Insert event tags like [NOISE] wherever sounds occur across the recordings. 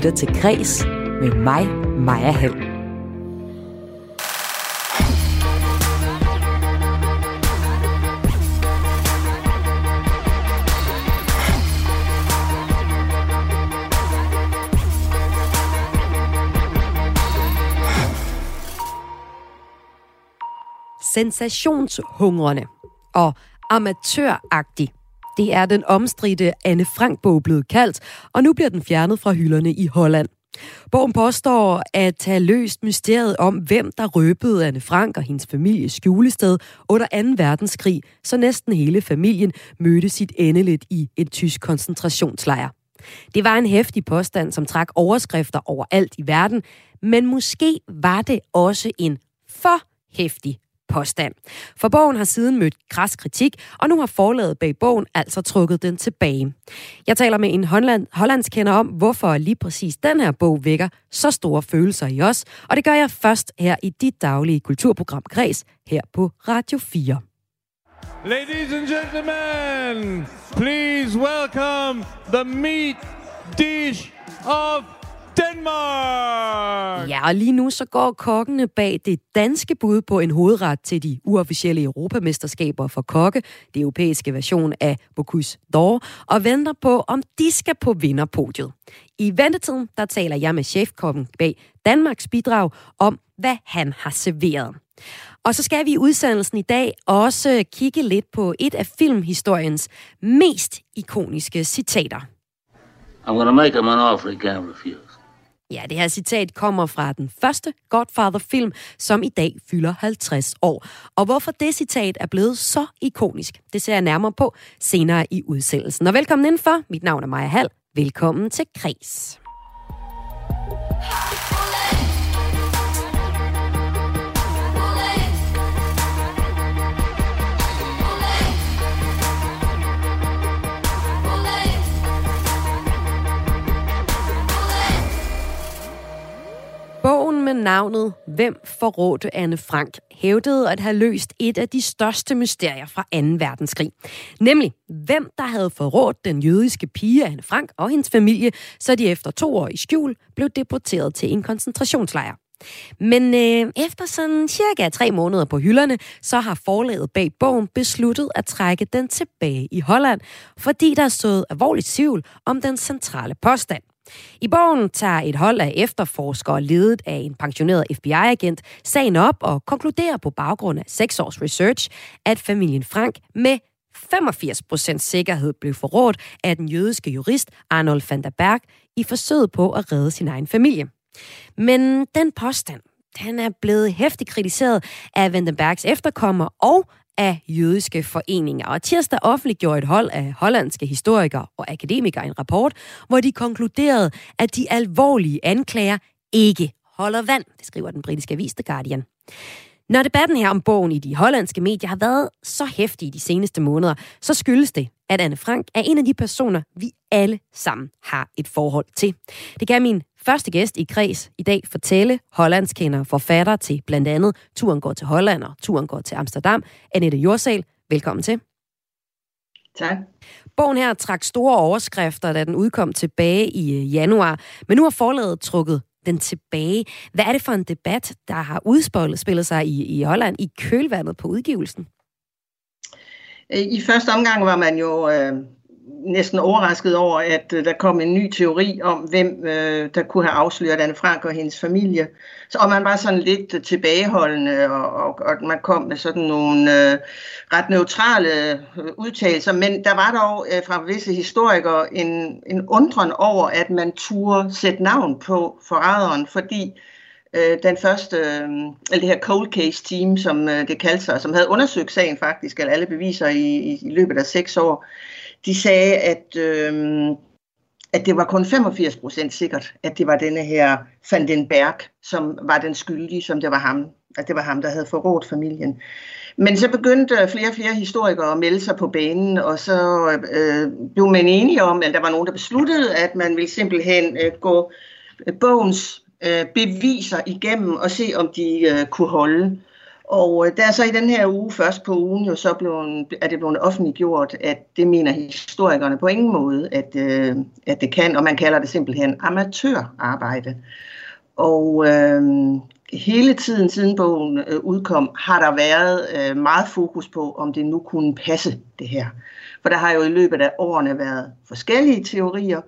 lytter til Græs med mig, Maja Hall. Sensationshungrende og amatøragtig. Det er den omstridte Anne Frank-bog blevet kaldt, og nu bliver den fjernet fra hylderne i Holland. Bogen påstår at have løst mysteriet om, hvem der røbede Anne Frank og hendes families skjulested under 2. verdenskrig, så næsten hele familien mødte sit endeligt i en tysk koncentrationslejr. Det var en hæftig påstand, som trak overskrifter overalt i verden, men måske var det også en for hæftig påstand. For bogen har siden mødt kras kritik, og nu har forlaget bag bogen altså trukket den tilbage. Jeg taler med en holland, hollandskender om, hvorfor lige præcis den her bog vækker så store følelser i os, og det gør jeg først her i dit daglige kulturprogram Græs her på Radio 4. Ladies and gentlemen, please welcome the meat dish of Denmark! Ja, og lige nu så går kokkene bag det danske bud på en hovedret til de uofficielle europamesterskaber for kokke, det europæiske version af Bocuse d'Or, og venter på, om de skal på vinderpodiet. I ventetiden, der taler jeg med chefkokken bag Danmarks bidrag om, hvad han har serveret. Og så skal vi i udsendelsen i dag også kigge lidt på et af filmhistoriens mest ikoniske citater. I'm gonna make him an offer he can't refuse. Ja, det her citat kommer fra den første Godfather-film, som i dag fylder 50 år. Og hvorfor det citat er blevet så ikonisk, det ser jeg nærmere på senere i udsendelsen. Og velkommen indenfor. Mit navn er Maja Hall. Velkommen til Kres. Med navnet Hvem forrådte Anne Frank hævdede at have løst et af de største mysterier fra 2. verdenskrig. Nemlig, hvem der havde forrådt den jødiske pige Anne Frank og hendes familie, så de efter to år i skjul blev deporteret til en koncentrationslejr. Men øh, efter sådan cirka tre måneder på hylderne, så har forlaget bag bogen besluttet at trække den tilbage i Holland, fordi der er stået alvorligt tvivl om den centrale påstand. I bogen tager et hold af efterforskere, ledet af en pensioneret FBI-agent, sagen op og konkluderer på baggrund af seks års research, at familien Frank med 85% sikkerhed blev forrådt af den jødiske jurist Arnold van der Berg i forsøget på at redde sin egen familie. Men den påstand, den er blevet hæftigt kritiseret af Vandenbergs efterkommer og af jødiske foreninger. Og tirsdag offentliggjorde et hold af hollandske historikere og akademikere en rapport, hvor de konkluderede, at de alvorlige anklager ikke holder vand, det skriver den britiske avis The Guardian. Når debatten her om bogen i de hollandske medier har været så hæftig de seneste måneder, så skyldes det, at Anne Frank er en af de personer, vi alle sammen har et forhold til. Det kan min første gæst i Kreds i dag fortælle hollandskender forfatter til blandt andet Turen går til Holland og Turen går til Amsterdam. Annette Jorsal, velkommen til. Tak. Bogen her trak store overskrifter, da den udkom tilbage i øh, januar, men nu har forlaget trukket den tilbage. Hvad er det for en debat, der har udspillet sig i, i Holland i kølvandet på udgivelsen? I første omgang var man jo øh, næsten overrasket over, at øh, der kom en ny teori om, hvem øh, der kunne have afsløret Anne Frank og hendes familie. Så, og man var sådan lidt tilbageholdende, og, og, og man kom med sådan nogle øh, ret neutrale øh, udtalelser. Men der var dog øh, fra visse historikere en, en undren over, at man turde sætte navn på forræderen, fordi øh, den første, øh, eller det her cold case team, som øh, det kaldte sig, som havde undersøgt sagen faktisk, eller alle beviser i, i, i løbet af seks år, de sagde, at, øh, at det var kun 85 procent sikkert, at det var denne her Van den Berg, som var den skyldige, som det var ham, at det var ham, der havde forrådt familien. Men så begyndte flere og flere historikere at melde sig på banen, og så øh, blev man enige om, at der var nogen, der besluttede, at man ville simpelthen øh, gå øh, bogens øh, beviser igennem og se, om de øh, kunne holde. Og øh, der er så i den her uge, først på ugen, jo så blev, er det blevet offentliggjort, at det mener historikerne på ingen måde, at, øh, at det kan, og man kalder det simpelthen amatørarbejde. Og øh, hele tiden siden bogen øh, udkom, har der været øh, meget fokus på, om det nu kunne passe det her. For der har jo i løbet af årene været forskellige teorier,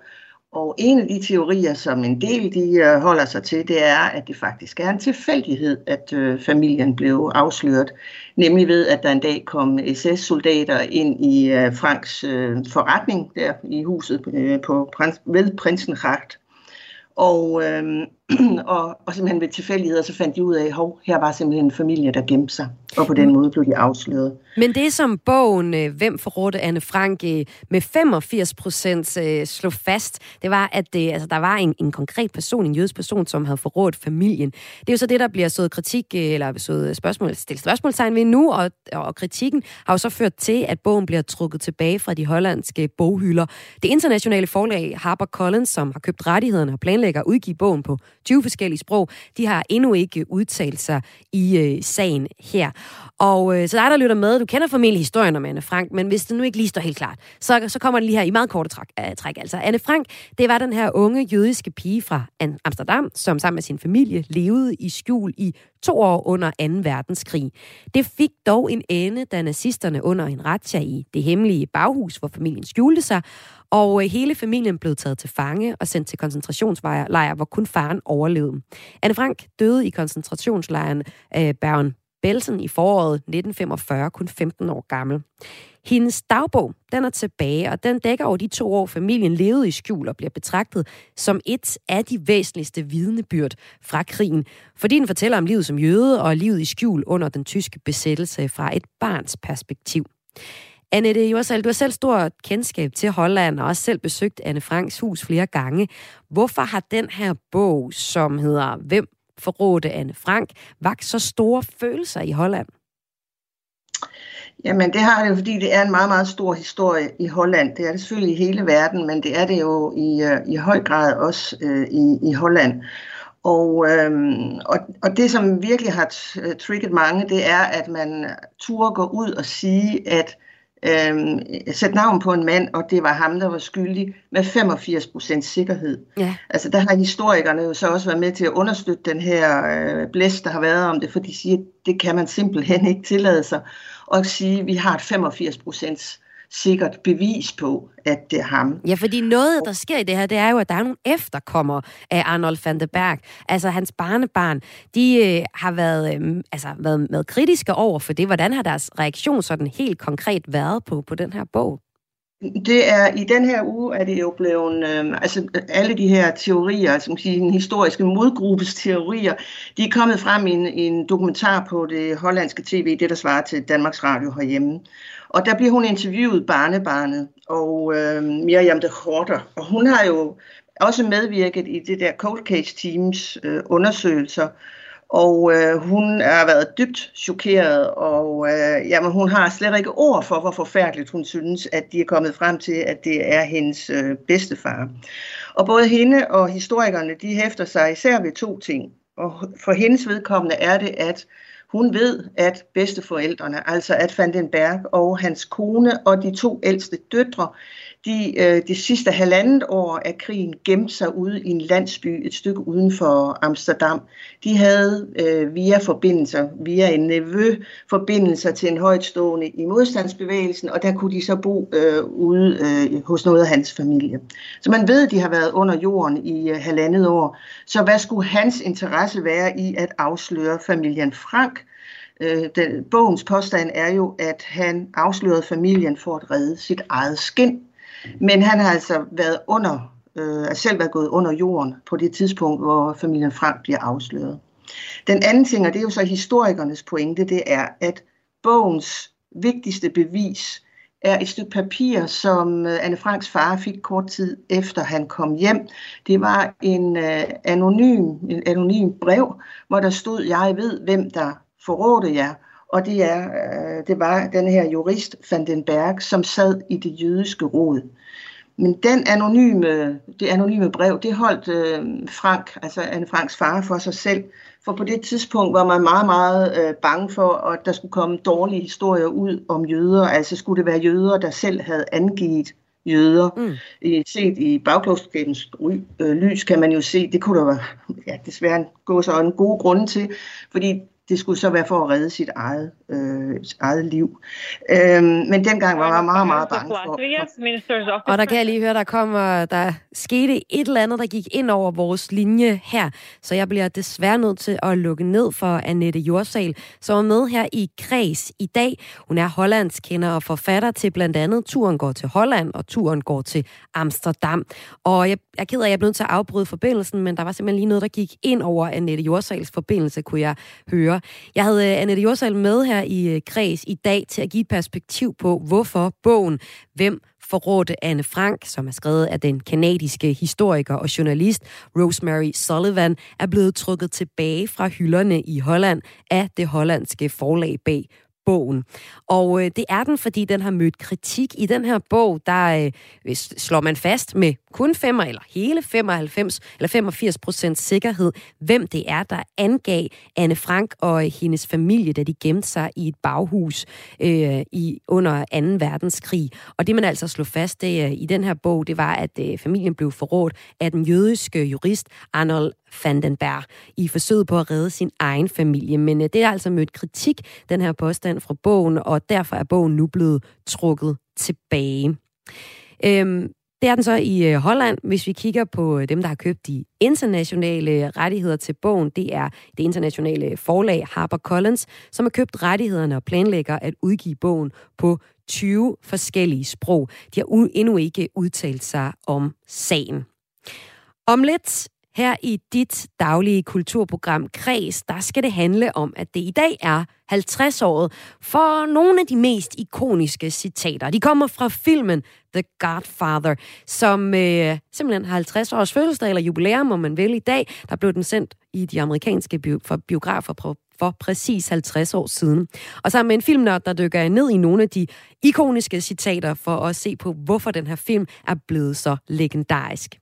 og en af de teorier, som en del de øh, holder sig til, det er, at det faktisk er en tilfældighed, at øh, familien blev afsløret. Nemlig ved, at der en dag kom SS-soldater ind i øh, Franks øh, forretning der i huset øh, på prins, ved Prinsenracht. Og, øh, [CLEARS THROAT] og, og simpelthen ved tilfældigheder, så fandt de ud af, at her var simpelthen en familie, der gemte sig. Og på den mm. måde blev de afsløret. Men det som bogen øh, Hvem forrådte Anne Frank øh, med 85 procent øh, slog fast, det var, at det, altså, der var en, en konkret person, en jødisk person, som havde forrådt familien. Det er jo så det, der bliver sået kritik, eller sået spørgsmål, stillet spørgsmålstegn ved nu, og, og kritikken har jo så ført til, at bogen bliver trukket tilbage fra de hollandske boghylder. Det internationale forlag HarperCollins, som har købt rettighederne og planlægger at udgive bogen på 20 forskellige sprog, de har endnu ikke udtalt sig i øh, sagen her. Og øh, så dig, der lytter med, du kender formentlig historien om Anne Frank, men hvis det nu ikke lige står helt klart, så, så kommer det lige her i meget korte træk, øh, træk. Altså, Anne Frank, det var den her unge jødiske pige fra Amsterdam, som sammen med sin familie levede i skjul i to år under 2. verdenskrig. Det fik dog en ende, da nazisterne under en retsja i det hemmelige baghus, hvor familien skjulte sig, og øh, hele familien blev taget til fange og sendt til koncentrationslejre, hvor kun faren overlevede. Anne Frank døde i koncentrationslejren øh, Bergen Belsen i foråret 1945, kun 15 år gammel. Hendes dagbog, den er tilbage, og den dækker over de to år, familien levede i skjul og bliver betragtet som et af de væsentligste vidnebyrd fra krigen, fordi den fortæller om livet som jøde og livet i skjul under den tyske besættelse fra et barns perspektiv. Annette Jorsal, du har selv stor kendskab til Holland og også selv besøgt Anne Franks hus flere gange. Hvorfor har den her bog, som hedder Hvem forrådte Anne Frank, vagt så store følelser i Holland? Jamen det har det jo, fordi det er en meget, meget stor historie i Holland. Det er det selvfølgelig i hele verden, men det er det jo i, øh, i høj grad også øh, i, i Holland. Og, øhm, og, og det, som virkelig har trigget mange, det er, at man turde gå ud og sige, at øh, sætte navn på en mand, og det var ham, der var skyldig, med 85 procents sikkerhed. Ja. Altså der har historikerne jo så også været med til at understøtte den her øh, blæst, der har været om det, for de siger, at det kan man simpelthen ikke tillade sig, og sige, at vi har et 85 procents sikkert bevis på, at det er ham. Ja, fordi noget, der sker i det her, det er jo, at der er nogle efterkommere af Arnold van der Berg. Altså hans barnebarn, de øh, har været, øh, altså, været, været kritiske over for det. Hvordan har deres reaktion sådan helt konkret været på, på den her bog? Det er i den her uge er det jo blevet øh, altså alle de her teorier, som siger den historiske modgruppes teorier, de er kommet frem i en, i en dokumentar på det hollandske tv, det der svarer til Danmarks Radio herhjemme. Og der bliver hun interviewet barnebarnet, og øh, Miriam de Horter, og hun har jo også medvirket i det der Cold Case Teams øh, undersøgelser, og øh, hun har været dybt chokeret, og øh, jamen, hun har slet ikke ord for, hvor forfærdeligt hun synes, at de er kommet frem til, at det er hendes øh, bedstefar. Og både hende og historikerne, de hæfter sig især ved to ting. Og for hendes vedkommende er det, at hun ved, at bedsteforældrene, altså at Van den Berg og hans kone og de to ældste døtre, de øh, det sidste halvandet år af krigen gemte sig ude i en landsby et stykke uden for Amsterdam. De havde øh, via forbindelser, via en nevø, forbindelser til en højtstående i modstandsbevægelsen, og der kunne de så bo øh, ude øh, hos noget af hans familie. Så man ved, at de har været under jorden i øh, halvandet år. Så hvad skulle hans interesse være i at afsløre familien Frank? Øh, den, bogens påstand er jo, at han afslørede familien for at redde sit eget skin. Men han har altså været under, øh, selv været gået under jorden på det tidspunkt, hvor familien Frank bliver afsløret. Den anden ting, og det er jo så historikernes pointe, det er, at bogens vigtigste bevis er et stykke papir, som øh, Anne Franks far fik kort tid efter han kom hjem. Det var en øh, anonym, en anonym brev, hvor der stod, jeg ved, hvem der forrådte jer. Og det, er, øh, det var den her jurist Van den Berg, som sad i det jødiske råd. men den anonyme, det anonyme brev, det holdt øh, Frank, altså Anne Franks far, for sig selv. For på det tidspunkt var man meget, meget øh, bange for, at der skulle komme dårlige historier ud om jøder. Altså skulle det være jøder, der selv havde angivet jøder. Mm. I, set i bagklogskabens øh, lys kan man jo se, det kunne der være, ja, desværre gå så en god grund til, fordi det skulle så være for at redde sit eget, øh, sit eget liv. Øhm, men dengang var jeg meget, meget bange for... for... Og der kan jeg lige høre, der kommer, der skete et eller andet, der gik ind over vores linje her, så jeg bliver desværre nødt til at lukke ned for Annette Jorsal, som er med her i Kreds i dag. Hun er hollandskender og forfatter til blandt andet Turen går til Holland og Turen går til Amsterdam. Og jeg er ked af, at jeg er nødt til at afbryde forbindelsen, men der var simpelthen lige noget, der gik ind over Annette Jorsals forbindelse, kunne jeg høre. Jeg havde øh, Annette Jorsal med her i øh, Kreds i dag til at give et perspektiv på, hvorfor bogen Hvem forrådte Anne Frank, som er skrevet af den kanadiske historiker og journalist Rosemary Sullivan, er blevet trukket tilbage fra hylderne i Holland af det hollandske forlag bag bogen. Og øh, det er den, fordi den har mødt kritik. I den her bog, der øh, slår man fast med kun 5 eller hele 95 eller 85 procent sikkerhed, hvem det er, der angav Anne Frank og hendes familie, da de gemte sig i et baghus øh, i under 2. verdenskrig. Og det man altså slog fast det, øh, i den her bog, det var, at øh, familien blev forrådt af den jødiske jurist Arnold Vandenberg i forsøget på at redde sin egen familie. Men øh, det er altså mødt kritik, den her påstand fra bogen, og derfor er bogen nu blevet trukket tilbage. Øhm, det er den så i øh, Holland. Hvis vi kigger på øh, dem, der har købt de internationale rettigheder til bogen, det er det internationale forlag HarperCollins, som har købt rettighederne og planlægger at udgive bogen på 20 forskellige sprog. De har endnu ikke udtalt sig om sagen. Om lidt her i dit daglige kulturprogram Kreds, der skal det handle om, at det i dag er 50-året for nogle af de mest ikoniske citater. De kommer fra filmen The Godfather, som øh, simpelthen har 50 års fødselsdag, eller jubilæum, om man vil, i dag. Der blev den sendt i de amerikanske biografer på for præcis 50 år siden. Og sammen med en filmnørd, der dykker ned i nogle af de ikoniske citater for at se på, hvorfor den her film er blevet så legendarisk.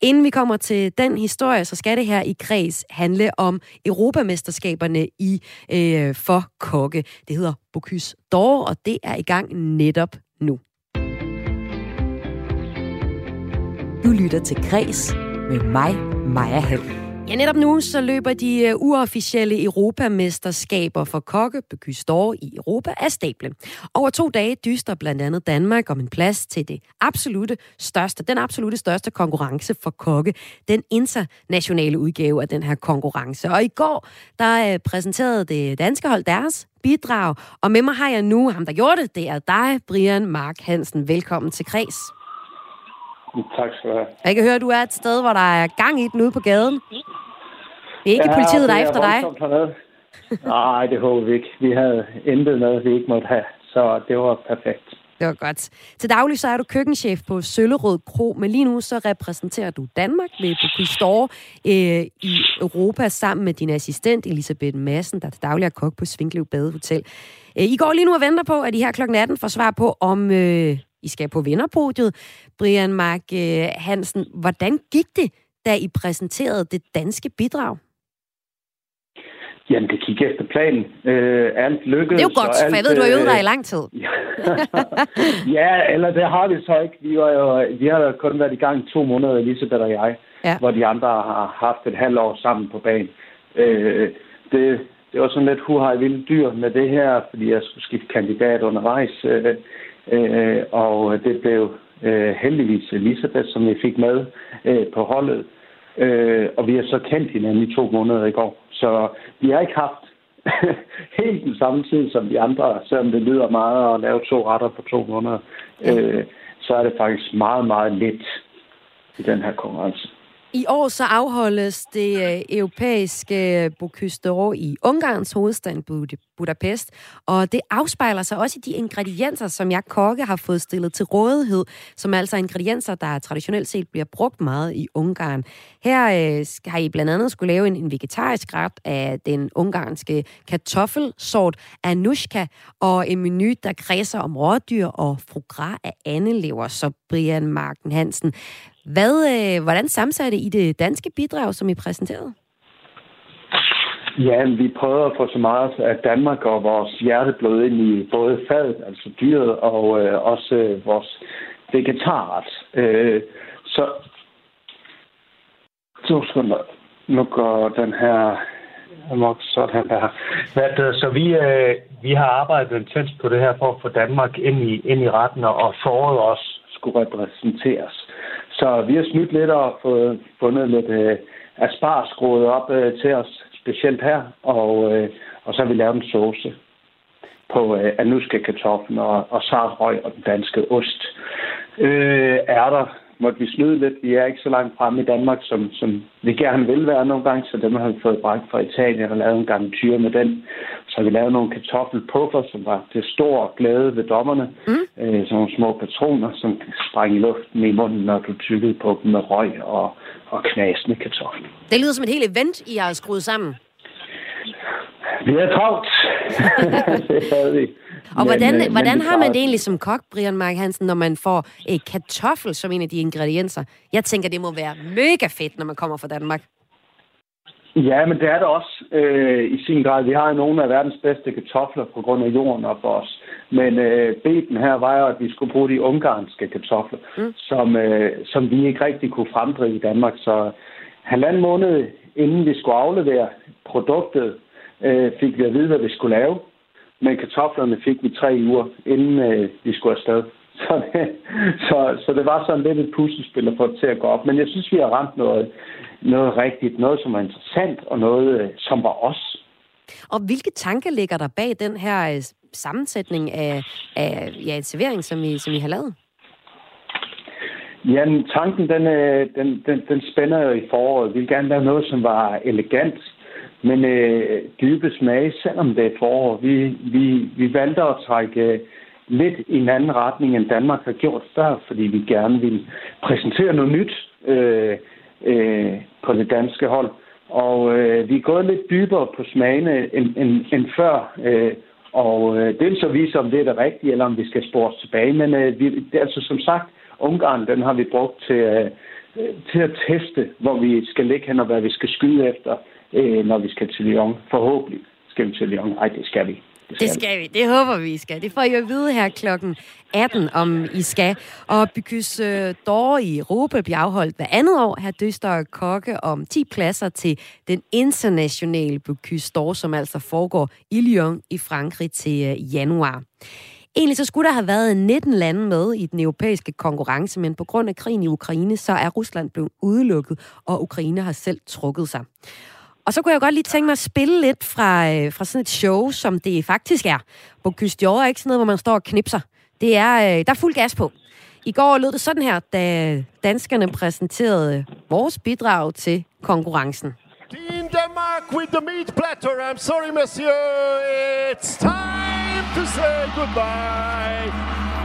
Inden vi kommer til den historie, så skal det her i kreds handle om Europamesterskaberne i øh, for kokke. Det hedder Bocuse d'Or, og det er i gang netop nu. Du lytter til Græs med mig, Maja Hall. Ja, netop nu så løber de uh, uofficielle europamesterskaber for kokke på Kystor i Europa af stablen. Over to dage dyster blandt andet Danmark om en plads til det absolute største, den absolute største konkurrence for kokke, den internationale udgave af den her konkurrence. Og i går, der uh, præsenterede det danske hold deres bidrag, og med mig har jeg nu ham, der gjorde det. Det er dig, Brian Mark Hansen. Velkommen til Kreds. Tak skal du have. Jeg kan høre, at du er et sted, hvor der er gang i den ude på gaden. Det er ikke ja, politiet, der er efter dig? Nej, det håber vi ikke. Vi havde intet med, vi ikke måtte have, så det var perfekt. Det var godt. Til daglig så er du køkkenchef på Søllerød Kro, men lige nu så repræsenterer du Danmark ved Bocuse d'Or øh, i Europa sammen med din assistent Elisabeth Madsen, der til daglig er kok på Svinklev Badehotel. Øh, I går lige nu og venter på, at I her kl. 18 får svar på, om øh, I skal på vinderpodiet. Brian Mark øh, Hansen, hvordan gik det, da I præsenterede det danske bidrag? Jamen, det gik efter planen. Øh, alt lykkedes. Det er jo godt, alt, for jeg ved, du har øvet dig i lang tid. [LAUGHS] ja, eller det har vi så ikke. Vi, var jo, vi har kun været i gang to måneder, Elisabeth og jeg, ja. hvor de andre har haft et halvt år sammen på banen. Øh, det, det var sådan lidt huhej vildt dyr med det her, fordi jeg skulle skifte kandidat undervejs. Øh, øh, og det blev øh, heldigvis Elisabeth, som vi fik med øh, på holdet. Øh, og vi har så kendt hinanden i to måneder i går. Så vi har ikke haft [LAUGHS] helt den samme tid som de andre, selvom det lyder meget at lave to retter på to måneder. Øh, så er det faktisk meget, meget let i den her konkurrence. I år så afholdes det øh, europæiske Bocuse i Ungarns hovedstad Budapest, og det afspejler sig også i de ingredienser, som jeg kokke har fået stillet til rådighed, som altså er altså ingredienser, der traditionelt set bliver brugt meget i Ungarn. Her øh, har I blandt andet skulle lave en, en vegetarisk ret af den ungarske kartoffelsort anushka, og en menu, der kredser om rådyr og frugra af andelever, så Brian Marken Hansen. Hvad, øh, hvordan sammensatte I det danske bidrag, som I præsenterede? Ja, vi prøver at få så meget af Danmark og vores hjerteblod ind i både fadet, altså dyret, og øh, også øh, vores vegetarret. Øh, så to sekunder. Nu går den her nok sådan her. Hvad, så vi, øh, vi har arbejdet intens på det her for at få Danmark ind i, ind i retten, og foråret også skulle repræsenteres. Så vi har snydt lidt og fået fundet lidt øh, asparskråd op øh, til os, specielt her, og, øh, og så har vi lavet en sauce på øh, anuska kartoflen og, og sarrøg og den danske ost. Øh, ærter måtte vi snyde lidt. Vi er ikke så langt fremme i Danmark, som, som vi gerne vil være nogle gange, så dem har vi fået bragt fra Italien og lavet en garnityr med den. Så har vi lavet nogle kartoffelpuffer, som var til stor glæde ved dommerne. Mm. Øh, sådan nogle små patroner, som kan sprænge i luften i munden, når du tykkede på dem med røg og, og knasende kartofler. Det lyder som et helt event, I har skruet sammen. Vi er travlt. [LAUGHS] [LAUGHS] det havde vi. Og men, hvordan, men, hvordan men har man det egentlig som kok, Brian Mark Hansen, når man får et kartoffel som en af de ingredienser? Jeg tænker, det må være mega fedt, når man kommer fra Danmark. Ja, men det er det også øh, i sin grad. Vi har nogle af verdens bedste kartofler på grund af jorden op for os. Men øh, beten her var jo, at vi skulle bruge de ungarske kartofler, mm. som, øh, som vi ikke rigtig kunne fremdrive i Danmark. Så halvanden måned inden vi skulle aflevere produktet, øh, fik vi at vide, hvad vi skulle lave. Men kartoflerne fik vi tre uger, inden øh, vi skulle afsted. [LAUGHS] Så det, så, så det var sådan lidt et puslespil at få det til at gå op. Men jeg synes, vi har ramt noget, noget rigtigt, noget som var interessant, og noget, øh, som var os. Og hvilke tanker ligger der bag den her øh, sammensætning af, af ja, en servering, som I, som I har lavet? Ja, tanken den, øh, den, den, den spænder jo i foråret. Vi vil gerne lave noget, som var elegant, men øh, dybe smage, selvom det er forår. Vi, vi, vi valgte at trække øh, lidt i en anden retning, end Danmark har gjort før, fordi vi gerne vil præsentere noget nyt øh, øh, på det danske hold. Og øh, vi er gået lidt dybere på smagene end, end, end før. Øh, og øh, det vil så vise, om det er det rigtige, eller om vi skal spores tilbage. Men øh, vi, det, altså som sagt, Ungarn, den har vi brugt til, øh, til at teste, hvor vi skal ligge hen og hvad vi skal skyde efter øh, når vi skal til Lyon. Forhåbentlig skal vi til Lyon. Nej, det skal vi. Det skal, det skal vi. Det håber vi, I skal. Det får I at vide her klokken 18, om I skal. Og Bykys øh, d'Or i Europa bliver afholdt hver andet år. Her dyster kokke om 10 pladser til den internationale Bykys d'Or, som altså foregår i Lyon i Frankrig til øh, januar. Egentlig så skulle der have været 19 lande med i den europæiske konkurrence, men på grund af krigen i Ukraine, så er Rusland blevet udelukket, og Ukraine har selv trukket sig. Og så kunne jeg godt lige tænke mig at spille lidt fra, øh, fra sådan et show, som det faktisk er. På d'Or er ikke sådan noget, hvor man står og knipser. Det er, øh, der er fuld gas på. I går lød det sådan her, da danskerne præsenterede vores bidrag til konkurrencen. Team Denmark with the meat platter. I'm sorry, monsieur. It's time to say goodbye.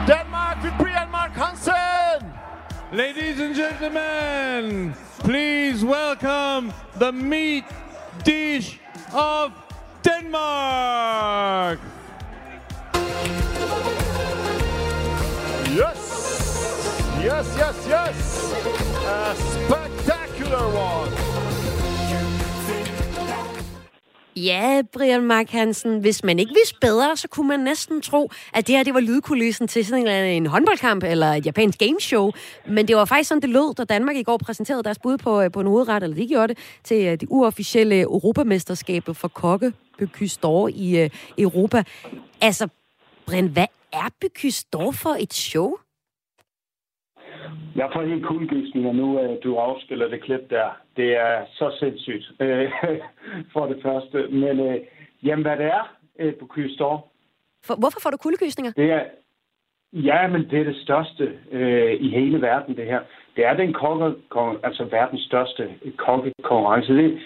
Denmark with Brian Mark Hansen. Ladies and gentlemen, please welcome the meat dish of Denmark. Yes, yes, yes, yes. A spectacular one. Ja, Brian Mark Hansen, hvis man ikke vidste bedre, så kunne man næsten tro, at det her det var lydkulissen til sådan en, en håndboldkamp eller et japansk gameshow. Men det var faktisk sådan, det lød, da Danmark i går præsenterede deres bud på, øh, på en hovedret, eller de gjorde det, til øh, det uofficielle Europamesterskabet for kokke Bykystor i uh, Europa. Altså, Brian, hvad er Bykystor for et show? Jeg får helt kuldegysninger nu, at du afspiller det klip der. Det er så sindssygt, øh, [LAUGHS] for det første. Men øh, jamen, hvad det er øh, på Kystor? For, hvorfor får du kuldegysninger? Det er, Ja, men det er det største øh, i hele verden, det her. Det er den kokke, altså verdens største kokkekonkurrence. Det,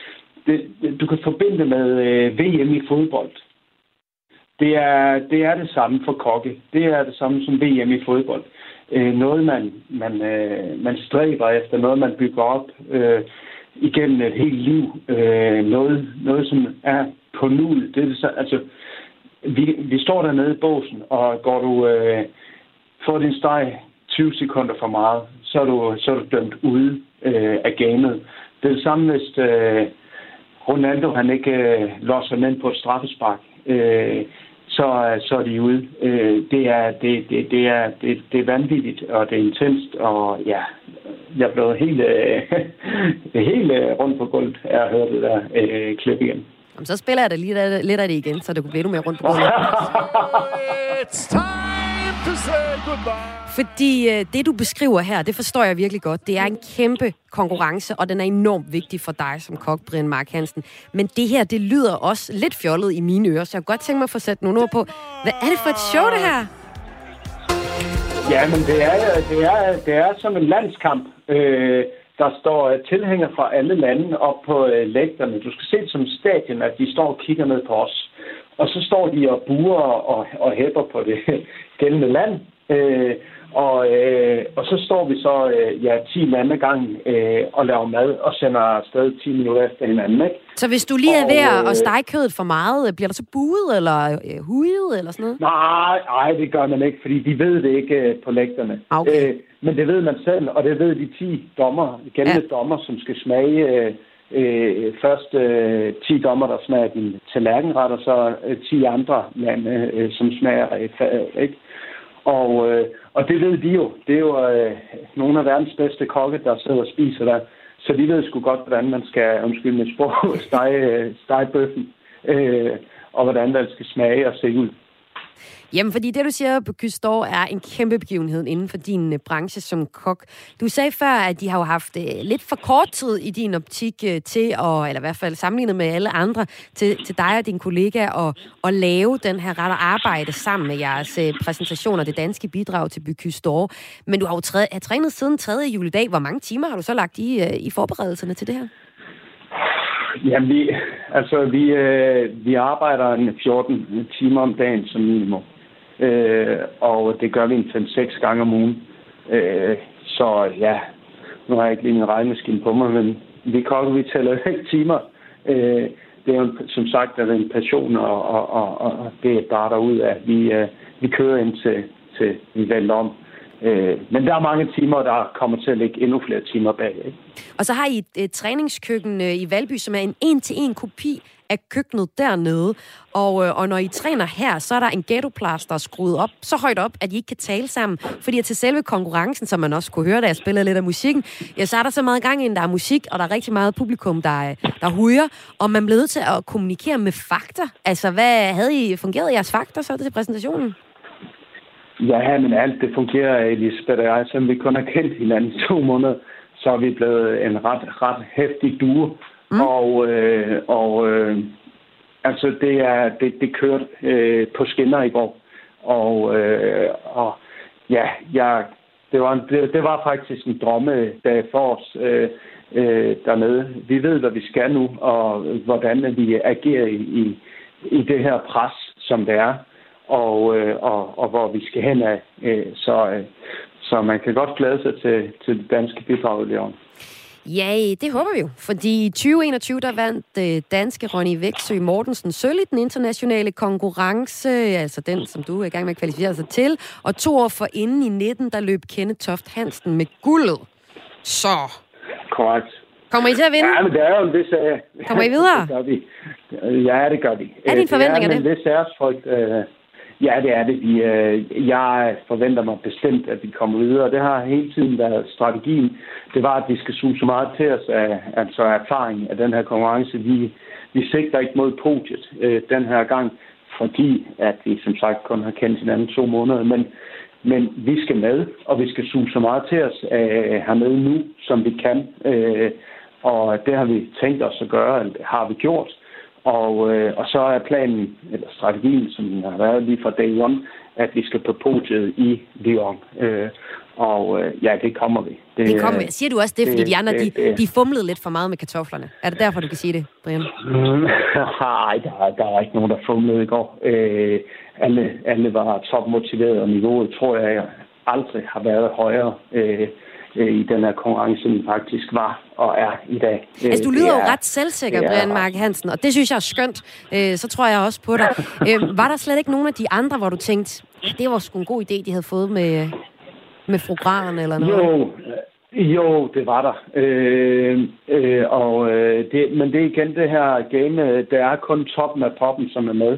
det, du kan forbinde med øh, VM i fodbold. Det er, det er det samme for kokke. Det er det samme som VM i fodbold. Øh, Øh, noget, man, man, øh, man stræber efter, noget, man bygger op øh, igennem et helt liv. Øh, noget, noget, som er på nuet. Det er det, altså, vi, vi står dernede i båsen, og går du øh, får din steg 20 sekunder for meget, så er du, så er du dømt ude øh, af gamet. Det er det samme, hvis øh, Ronaldo han ikke øh, låser den på et straffespark. Øh, så, så er de ude. Øh, det, er, det, det, det, er, det, det er vanvittigt, og det er intenst, og ja, jeg er blevet helt, øh, [LAUGHS] helt øh, rundt på gulvet af at høre det der øh, klip igen. Jamen, så spiller jeg da lige lidt af det igen, så det kunne blive endnu mere rundt på gulvet. [LAUGHS] It's time to say goodbye. Fordi øh, det, du beskriver her, det forstår jeg virkelig godt. Det er en kæmpe konkurrence, og den er enormt vigtig for dig som kok, Brian Mark Hansen. Men det her, det lyder også lidt fjollet i mine ører, så jeg kunne godt tænke mig at få sat nogle ord på. Hvad er det for et show, det her? Ja, men det er, det er, det er som en landskamp. Øh, der står øh, tilhængere fra alle lande op på øh, lægterne. Du skal se det som stadion, at de står og kigger ned på os. Og så står de og buer og, og hæpper på det gældende land. Øh, og, øh, og så står vi så øh, ja, 10 lande gang øh, og laver mad og sender afsted 10 minutter efter hinanden. Ikke? Så hvis du lige er ved at øh, stege kødet for meget, bliver der så buet eller øh, hujet eller sådan noget? Nej, nej, det gør man ikke, fordi de ved det ikke øh, på lægterne. Ah, okay. Øh, men det ved man selv, og det ved de 10 dommer, gældende ja. dommer, som skal smage... Øh, øh, først øh, 10 dommer, der smager din tallerkenret, og så øh, 10 andre lande, øh, som smager et fad, ikke? Og, øh, og det ved de jo. Det er jo øh, nogle af verdens bedste kokke, der sidder og spiser der. Så de ved sgu godt, hvordan man skal, undskyld med sprog, [LAUGHS] stege, øh, stege bøffen, øh, og hvordan den skal smage og se ud. Jamen, fordi det, du siger på Kystår, er en kæmpe begivenhed inden for din uh, branche som kok. Du sagde før, at de har jo haft uh, lidt for kort tid i din optik uh, til, at, eller i hvert fald sammenlignet med alle andre, til, til dig og din kollega at, at lave den her ret og arbejde sammen med jeres uh, præsentation og det danske bidrag til Bykystår. Men du har jo træ, har trænet siden 3. juledag. Hvor mange timer har du så lagt i, uh, i forberedelserne til det her? Jamen, vi, altså, vi, øh, vi arbejder 14 timer om dagen som minimum. Øh, og det gør vi en 5-6 gange om ugen. Øh, så ja, nu har jeg ikke lige min regnemaskine på mig, men vi kokker, vi tæller [LAUGHS] ikke timer. Øh, det er jo, som sagt, er det en passion, og, og, og, og det er bare derud af, vi, øh, vi kører ind til, til vi vælger om. Øh, men der er mange timer, der kommer til at ligge endnu flere timer bag. Ikke? Og så har I et, et træningskøkken øh, i Valby, som er en en-til-en kopi af køkkenet dernede. Og, øh, og når I træner her, så er der en ghettoplaster skruet op så højt op, at I ikke kan tale sammen. Fordi at til selve konkurrencen, som man også kunne høre, da jeg spillede lidt af musikken, ja, så er der så meget gang ind, der er musik, og der er rigtig meget publikum, der, øh, der huger. Og man bliver nødt til at kommunikere med fakta. Altså, hvad havde I fungeret jeres fakta så til præsentationen? Ja, men alt det fungerer, Elisabeth og jeg. Selvom vi kun har kendt hinanden i to måneder, så er vi blevet en ret, ret hæftig duo. Mm. Og, øh, og øh, altså, det, er, det, det kørte øh, på skinner i går. Og, øh, og ja, jeg, det, var, det, det var faktisk en drømmedag for os øh, øh, dernede. Vi ved, hvad vi skal nu, og hvordan vi agerer i, i, i det her pres, som det er og, øh, og, og hvor vi skal hen af. Øh, så, øh, så man kan godt glæde sig til, til det danske bidrag i Leon. Ja, det håber vi jo. Fordi i 2021, der vandt øh, danske Ronny Væksø Mortensen sølv i den internationale konkurrence, altså den, som du er i gang med at kvalificere sig til. Og to år for inden i 19, der løb Kenneth Toft Hansen med guldet. Så. Korrekt. Kommer I til at vinde? Ja, men det er jo en vis... Uh, Kommer I videre? [LAUGHS] det gør vi. Ja, det gør vi. Er din forventning af? Det er en vis æresfrygt. Uh, Ja, det er det. Vi, øh, jeg forventer mig bestemt, at vi kommer videre. Det har hele tiden været strategien. Det var, at vi skal suge så meget til os af altså erfaring af den her konkurrence. Vi, vi sigter ikke mod podiet øh, den her gang, fordi at vi som sagt kun har kendt hinanden to måneder. Men, men vi skal med, og vi skal suge så meget til os øh, hernede nu, som vi kan. Øh, og det har vi tænkt os at gøre, eller det har vi gjort. Og, øh, og så er planen, eller strategien, som den har været lige fra day one, at vi skal på podiet i Lyon. Øh, og øh, ja, det kommer vi. Det, det kommer vi. Siger du også det, fordi det, de andre, det, de, de fumlede lidt for meget med kartoflerne? Er det derfor, du kan sige det, Brian? [LAUGHS] Nej, der, der var ikke nogen, der fumlede i går. Øh, alle, alle var topmotiveret, og niveauet tror jeg aldrig har været højere. Øh, øh, i den her konkurrence, som faktisk var og er i dag. Altså, du lyder er, jo ret selvsikker, Brian Mark Hansen, og det synes jeg er skønt. Øh, så tror jeg også på dig. Øh, var der slet ikke nogen af de andre, hvor du tænkte, det var sgu en god idé, de havde fået med, med frugaren eller noget? Jo, jo, det var der. Øh, øh, og, øh, det, men det er igen det her game, der er kun toppen af poppen, som er med.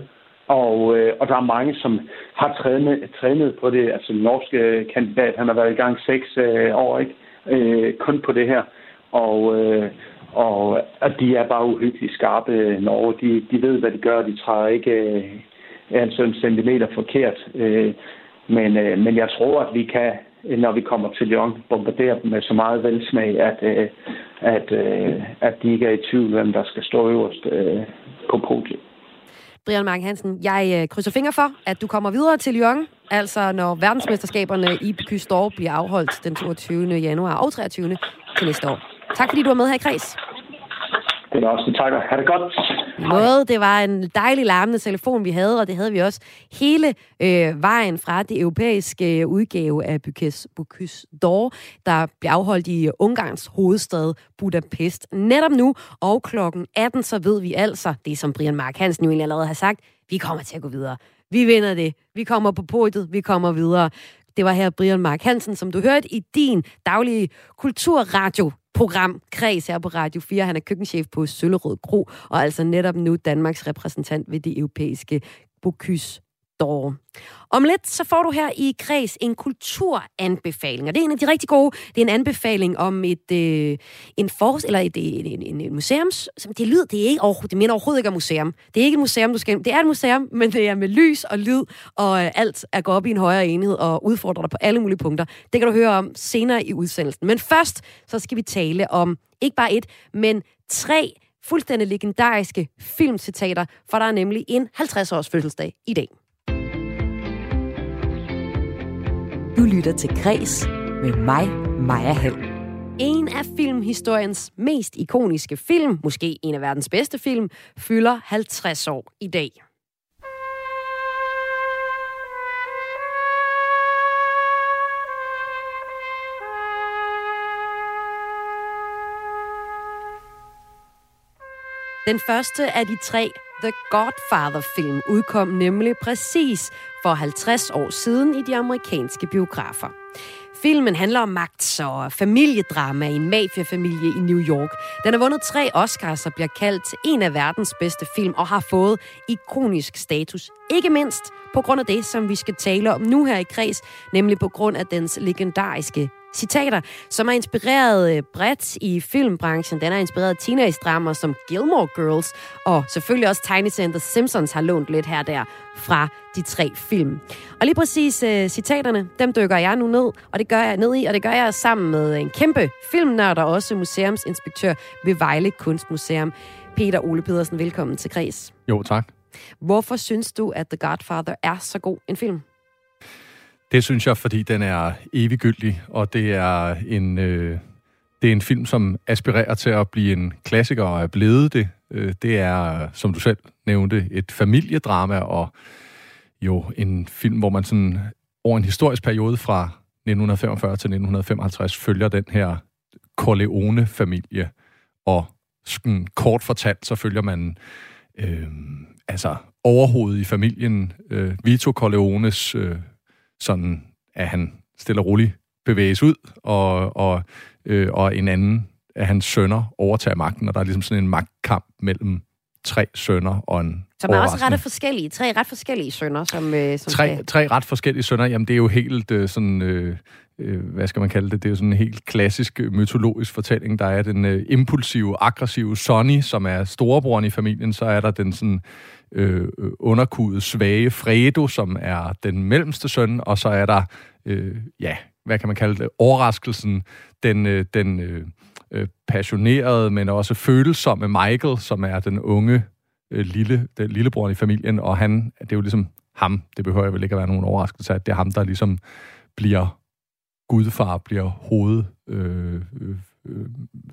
Og, øh, og der er mange, som har trænet, trænet på det. Altså den norske øh, kandidat, han har været i gang seks øh, år, ikke? Øh, kun på det her. Og, øh, og, og de er bare uhyggeligt skarpe, øh, Norge. De, de ved, hvad de gør. De træder ikke øh, altså en centimeter forkert. Øh, men, øh, men jeg tror, at vi kan, når vi kommer til Lyon, bombardere dem med så meget velsmag, at, øh, at, øh, at de ikke er i tvivl, hvem der skal stå øverst øh, på podiet. Brian Mark Hansen, jeg øh, krydser fingre for, at du kommer videre til Lyon, altså når verdensmesterskaberne i Bocuse bliver afholdt den 22. januar og 23. til næste år. Tak fordi du var med her i Kreds. Det er også takker. Ha' det godt. Måde, det var en dejlig larmende telefon, vi havde, og det havde vi også hele øh, vejen fra det europæiske øh, udgave af Bukes, Bukes d'Or, der bliver afholdt i øh, Ungarns hovedstad Budapest. Netop nu, og klokken 18, så ved vi altså, det som Brian Mark Hansen jo egentlig allerede har sagt, vi kommer til at gå videre. Vi vinder det. Vi kommer på podiet. Vi kommer videre. Det var her Brian Mark Hansen, som du hørte i din daglige kulturradio program Kreds her på Radio 4. Han er køkkenchef på Søllerød Kro, og altså netop nu Danmarks repræsentant ved det europæiske Bocuse d'Or. Om lidt, så får du her i Kreds en kulturanbefaling, og det er en af de rigtig gode. Det er en anbefaling om et, øh, en force, eller et, en, en, en museums... Det lyder, det er ikke overhovedet, det minder overhovedet ikke om museum. Det er ikke et museum, du skal... Det er et museum, men det er med lys og lyd, og øh, alt er gået op i en højere enhed og udfordrer dig på alle mulige punkter. Det kan du høre om senere i udsendelsen. Men først, så skal vi tale om ikke bare et, men tre fuldstændig legendariske filmcitater, for der er nemlig en 50-års fødselsdag i dag. Du lytter til Græs med mig, Maja Hall. En af filmhistoriens mest ikoniske film, måske en af verdens bedste film, fylder 50 år i dag. Den første af de tre The Godfather-film udkom nemlig præcis for 50 år siden i de amerikanske biografer. Filmen handler om magt og familiedrama i en mafiafamilie i New York. Den har vundet tre Oscars og bliver kaldt en af verdens bedste film og har fået ikonisk status. Ikke mindst på grund af det, som vi skal tale om nu her i Kreds, nemlig på grund af dens legendariske citater, som er inspireret øh, bredt i filmbranchen. Den er inspireret teenage-drama som Gilmore Girls, og selvfølgelig også tegneserier Simpsons har lånt lidt her der fra de tre film. Og lige præcis uh, citaterne, dem dykker jeg nu ned, og det gør jeg ned i, og det gør jeg sammen med en kæmpe filmnørd og også museumsinspektør ved Vejle Kunstmuseum. Peter Ole Pedersen, velkommen til Græs. Jo, tak. Hvorfor synes du, at The Godfather er så god en film? Det synes jeg, fordi den er eviggyldig, og det er en, øh, det er en film, som aspirerer til at blive en klassiker og er blevet det. Øh, det er, som du selv nævnte, et familiedrama og jo en film, hvor man sådan over en historisk periode fra 1945 til 1955 følger den her Corleone-familie, og sådan, kort fortalt, så følger man øh, altså overhovedet i familien, øh, Vito Corleones øh, sådan, at han stille og roligt bevæges ud, og, og, øh, og en anden af hans sønner overtager magten, og der er ligesom sådan en magtkamp mellem tre sønner og en Som er også ret forskellige. Tre ret forskellige sønner, som... Øh, som tre, kan... tre ret forskellige sønner, jamen det er jo helt øh, sådan... Øh, øh, hvad skal man kalde det? Det er jo sådan en helt klassisk øh, mytologisk fortælling. Der er den øh, impulsive, aggressive Sonny, som er storebroren i familien. Så er der den sådan Øh, øh, underkudet svage Fredo, som er den mellemste søn, og så er der, øh, ja, hvad kan man kalde det, overraskelsen, den, øh, den øh, øh passionerede, men også følsomme Michael, som er den unge øh, lille, den lillebror i familien, og han, det er jo ligesom ham, det behøver jeg vel ikke at være nogen overraskelse, at det er ham, der ligesom bliver gudfar, bliver hoved, Øh, øh, øh,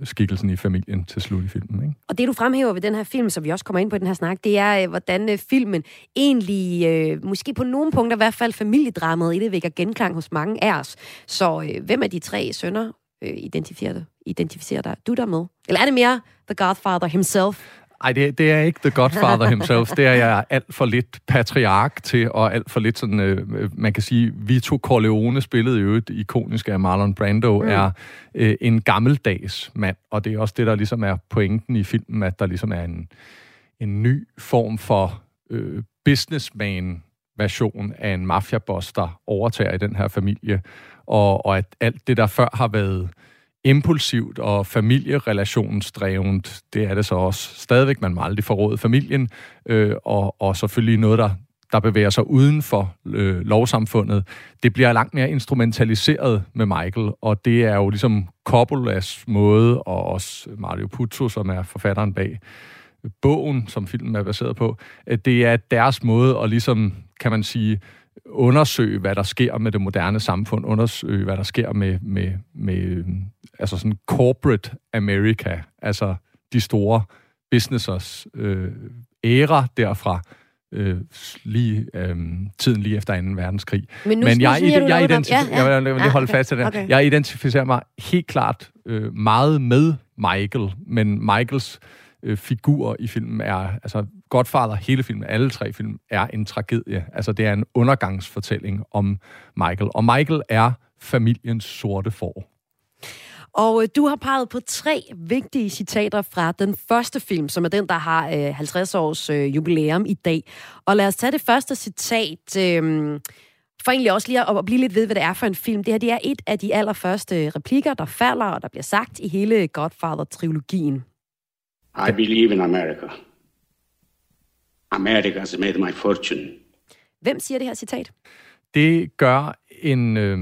skikkelsen i familien til slut i filmen. Ikke? Og det, du fremhæver ved den her film, som vi også kommer ind på i den her snak, det er, øh, hvordan øh, filmen egentlig, øh, måske på nogle punkter i hvert fald familiedramaet i det, vækker genklang hos mange af os. Så øh, hvem af de tre sønner øh, identificerer, identificerer dig, du der med? Eller er det mere The Godfather himself? Ej, det, det er ikke The Godfather [LAUGHS] himself. Det er jeg alt for lidt patriark til, og alt for lidt sådan, øh, man kan sige, Vito Corleone spillede jo et ikonisk af Marlon Brando, mm. er øh, en gammeldags mand, og det er også det, der ligesom er pointen i filmen, at der ligesom er en, en ny form for øh, businessman version af en mafiaboss, der overtager i den her familie, og, og at alt det, der før har været impulsivt og familierelationsdrevent, det er det så også stadigvæk. Man må aldrig forråde familien, øh, og, og selvfølgelig noget, der, der bevæger sig uden for øh, lovsamfundet. Det bliver langt mere instrumentaliseret med Michael, og det er jo ligesom Coppolas måde, og også Mario Puzo, som er forfatteren bag bogen, som filmen er baseret på, at det er deres måde at ligesom, kan man sige, undersøge, hvad der sker med det moderne samfund, undersøge, hvad der sker med, med, med altså sådan corporate America, altså de store businessers øh, æra derfra, øh, lige øh, tiden lige efter 2. verdenskrig. Men, nu, Men jeg, nu jeg, jeg, identif- ja, ja. jeg vil lige ah, holde fast til det. Okay. Jeg identificerer mig helt klart øh, meget med Michael, men Michaels øh, figur i filmen er, altså Godfather, hele filmen, alle tre film, er en tragedie. Altså det er en undergangsfortælling om Michael. Og Michael er familiens sorte får. Og øh, du har peget på tre vigtige citater fra den første film, som er den, der har øh, 50 års øh, jubilæum i dag. Og lad os tage det første citat, øh, for egentlig også lige at, at blive lidt ved, hvad det er for en film. Det her det er et af de allerførste replikker, der falder, og der bliver sagt i hele Godfather-trilogien. I believe in America. America has made my fortune. Hvem siger det her citat? Det gør en, øh,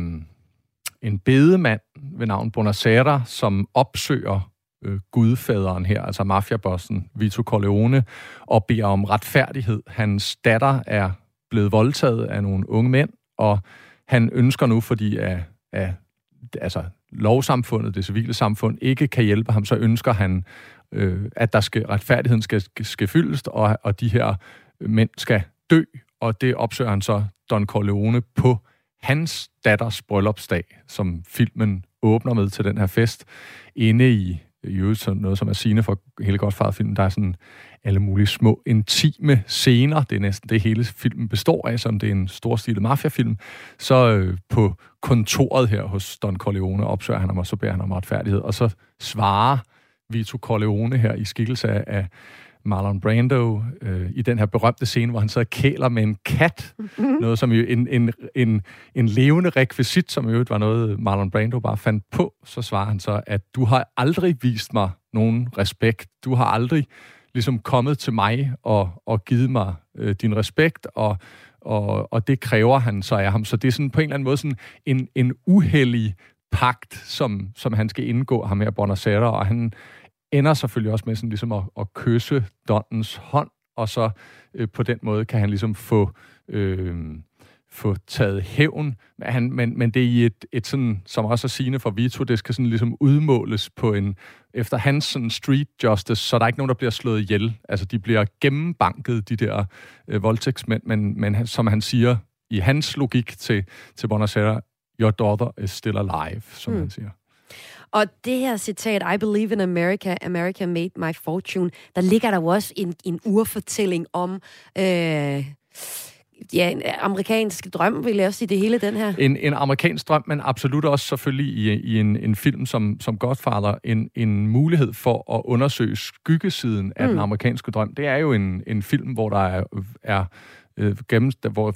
en bedemand ved navn Bonacera, som opsøger øh, gudfaderen her, altså mafiabossen Vito Corleone, og beder om retfærdighed. Hans datter er blevet voldtaget af nogle unge mænd, og han ønsker nu, fordi af, af altså, lovsamfundet, det civile samfund, ikke kan hjælpe ham, så ønsker han øh, at der skal, retfærdigheden skal, skal fyldes, og, og de her mænd skal dø, og det opsøger han så Don Corleone på hans datters bryllupsdag, som filmen åbner med til den her fest, inde i jo sådan noget, som er sigende for hele Godfather-filmen. Der er sådan alle mulige små, intime scener. Det er næsten det, hele filmen består af, som det er en storstilet mafiafilm. Så øh, på kontoret her hos Don Corleone opsøger han ham, og så beder han om retfærdighed. Og så svarer Vito Corleone her i skikkelse af Marlon Brando øh, i den her berømte scene, hvor han så kæler med en kat. Mm-hmm. Noget som jo en, en, en, en levende rekvisit, som jo var noget, Marlon Brando bare fandt på. Så svarer han så, at du har aldrig vist mig nogen respekt. Du har aldrig ligesom kommet til mig og, og givet mig øh, din respekt, og, og, og det kræver han så af ham. Så det er sådan på en eller anden måde sådan en, en uheldig pagt, som, som han skal indgå ham her, Bonacera, og han ender selvfølgelig også med sådan ligesom at, at kysse Donnens hånd, og så øh, på den måde kan han ligesom få, øh, få taget hævn. Men, han, men, men det er i et, et sådan, som også er sigende for Vito, det skal sådan ligesom udmåles på en, efter hans sådan street justice, så der er ikke nogen, der bliver slået ihjel. Altså, de bliver gennembanket, de der øh, voldtægtsmænd, men, men som han siger, i hans logik til, til Bonacera, your daughter is still alive, som mm. han siger. Og det her citat, I believe in America, America made my fortune, der ligger der jo også en, en urfortælling om... Øh, ja, en amerikansk drøm, vil jeg også sige, det hele den her. En, en amerikansk drøm, men absolut også selvfølgelig i, i en, en film som, som Godfather, en, en mulighed for at undersøge skyggesiden af mm. den amerikanske drøm. Det er jo en, en film, hvor der er, er øh, gennem, hvor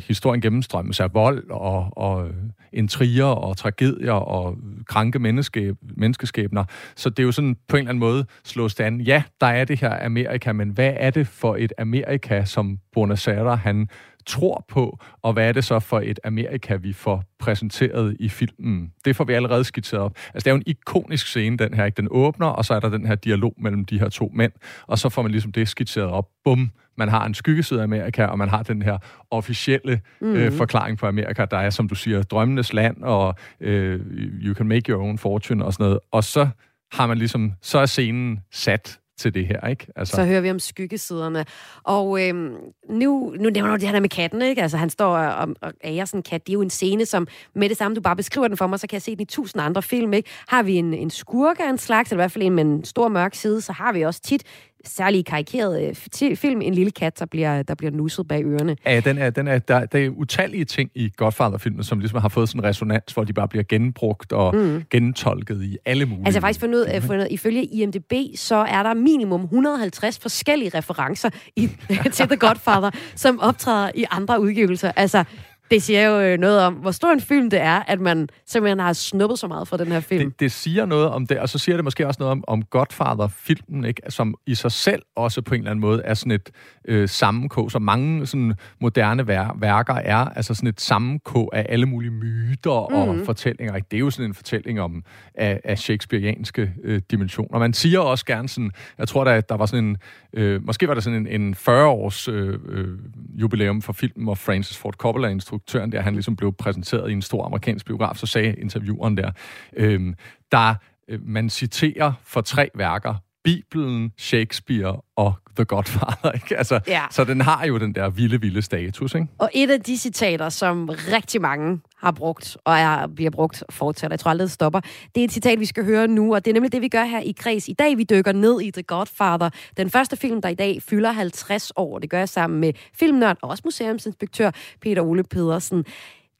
historien gennemstrømmes af vold og, og øh, intriger og tragedier og kranke menneske, menneskeskæbner. Så det er jo sådan på en eller anden måde slået stand. Ja, der er det her Amerika, men hvad er det for et Amerika, som Buenos Aires han tror på, og hvad er det så for et Amerika, vi får præsenteret i filmen. Det får vi allerede skitseret op. Altså, det er jo en ikonisk scene, den her. Ikke? Den åbner, og så er der den her dialog mellem de her to mænd, og så får man ligesom det skitseret op. Bum, man har en skyggeside af Amerika, og man har den her officielle mm. øh, forklaring på Amerika, der er, som du siger, drømmenes land, og øh, you can make your own fortune og sådan noget. Og så har man ligesom, så er scenen sat til det her, ikke? Altså. Så hører vi om skyggesiderne. Og øhm, nu, nu nævner du det her med katten, ikke? Altså, han står og, og ærer sådan en kat. Det er jo en scene, som med det samme, du bare beskriver den for mig, så kan jeg se den i tusind andre film, ikke? Har vi en, en skurke af en slags, eller i hvert fald en med en stor mørk side, så har vi også tit særlig karikeret øh, film, en lille kat, der bliver, der bliver nusset bag ørerne. Ja, den er, den er, der, der er utallige ting i Godfather-filmen, som ligesom har fået sådan en resonans, hvor de bare bliver genbrugt og mm. gentolket i alle mulige... Altså faktisk fundet, uh, fundet, ifølge IMDb, så er der minimum 150 forskellige referencer i, [LAUGHS] til The Godfather, som optræder i andre udgivelser. Altså, det siger jo øh, noget om, hvor stor en film det er, at man simpelthen har snuppet så meget fra den her film. Det, det siger noget om det, og så siger det måske også noget om, om Godfather-filmen, ikke? som i sig selv også på en eller anden måde er sådan et øh, sammenkog, som mange sådan moderne vær- værker er, altså sådan et sammenkog af alle mulige myter mm. og mhm. fortællinger. Ikke? Det er jo sådan en fortælling om af, af shakespearianske øh, dimensioner. Man siger også gerne sådan, jeg tror, der, der var sådan en, øh, måske var der sådan en, en 40-års øh, øh, jubilæum for filmen, hvor Francis Ford Coppola instruktøren der, han ligesom blev præsenteret i en stor amerikansk biograf, så sagde intervieweren der, øh, der øh, man citerer for tre værker, Bibelen, Shakespeare og The Godfather. [LAUGHS] Ikke? Altså, ja. Så den har jo den der vilde, vilde status. Ikke? Og et af de citater, som rigtig mange har brugt, og er, bliver brugt fortsat, jeg tror aldrig, det stopper, det er et citat, vi skal høre nu, og det er nemlig det, vi gør her i Kreds. I dag, vi dykker ned i The Godfather, den første film, der i dag fylder 50 år. Det gør jeg sammen med filmnørd og også museumsinspektør Peter Ole Pedersen.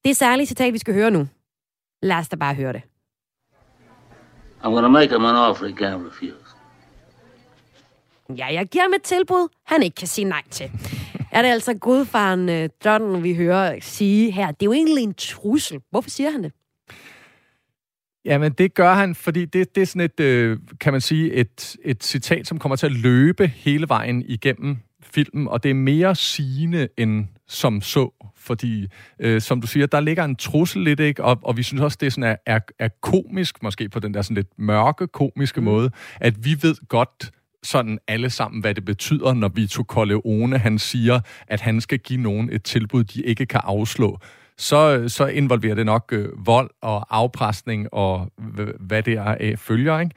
Det er særligt citat, vi skal høre nu. Lad os da bare høre det. I'm gonna make him an offer he can't refuse. Ja, jeg giver ham et tilbud, han ikke kan sige nej til. er det altså godfaren uh, John, vi hører sige her. Det er jo egentlig en trussel. Hvorfor siger han det? Jamen, det gør han, fordi det, det er sådan et, øh, kan man sige, et, et citat, som kommer til at løbe hele vejen igennem filmen, og det er mere sigende end som så, fordi, øh, som du siger, der ligger en trussel lidt, ikke? Og, og vi synes også, det er, sådan, er, er, er komisk, måske på den der sådan lidt mørke, komiske mm. måde, at vi ved godt, sådan alle sammen, hvad det betyder, når Vito Corleone, han siger, at han skal give nogen et tilbud, de ikke kan afslå så, så involverer det nok øh, vold og afpresning og hvad det er af følger, ikke?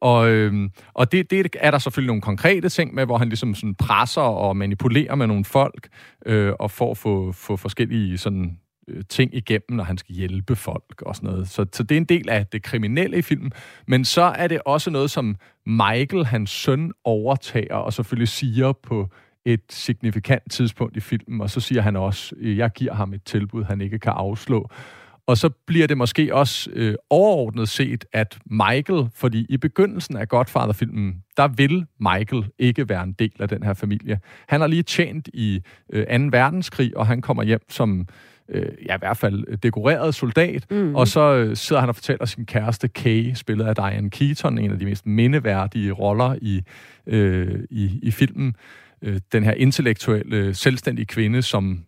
Og, øhm, og det, det er der selvfølgelig nogle konkrete ting med, hvor han ligesom sådan presser og manipulerer med nogle folk, øh, og får få, få forskellige sådan Øh, ting igennem, når han skal hjælpe folk og sådan noget. Så, så det er en del af det kriminelle i filmen. Men så er det også noget, som Michael, hans søn, overtager og selvfølgelig siger på et signifikant tidspunkt i filmen, og så siger han også, øh, jeg giver ham et tilbud, han ikke kan afslå. Og så bliver det måske også øh, overordnet set, at Michael, fordi i begyndelsen af Godfather-filmen, der vil Michael ikke være en del af den her familie. Han har lige tjent i øh, 2. verdenskrig, og han kommer hjem som øh, ja, i hvert fald dekoreret soldat, mm. og så øh, sidder han og fortæller sin kæreste Kay, spillet af Diane Keaton, en af de mest mindeværdige roller i, øh, i, i filmen, øh, den her intellektuelle, selvstændige kvinde, som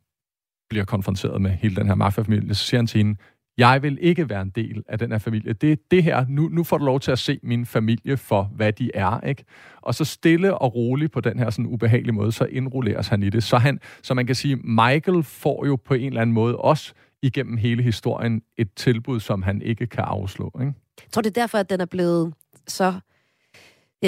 bliver konfronteret med hele den her mafiafamilie, så siger han til hende, jeg vil ikke være en del af den her familie. Det er det her, nu, nu får du lov til at se min familie for, hvad de er, ikke? Og så stille og roligt på den her sådan ubehagelige måde, så indrulleres han i det. Så, han, så man kan sige, Michael får jo på en eller anden måde også igennem hele historien et tilbud, som han ikke kan afslå, ikke? Jeg tror, det er derfor, at den er blevet så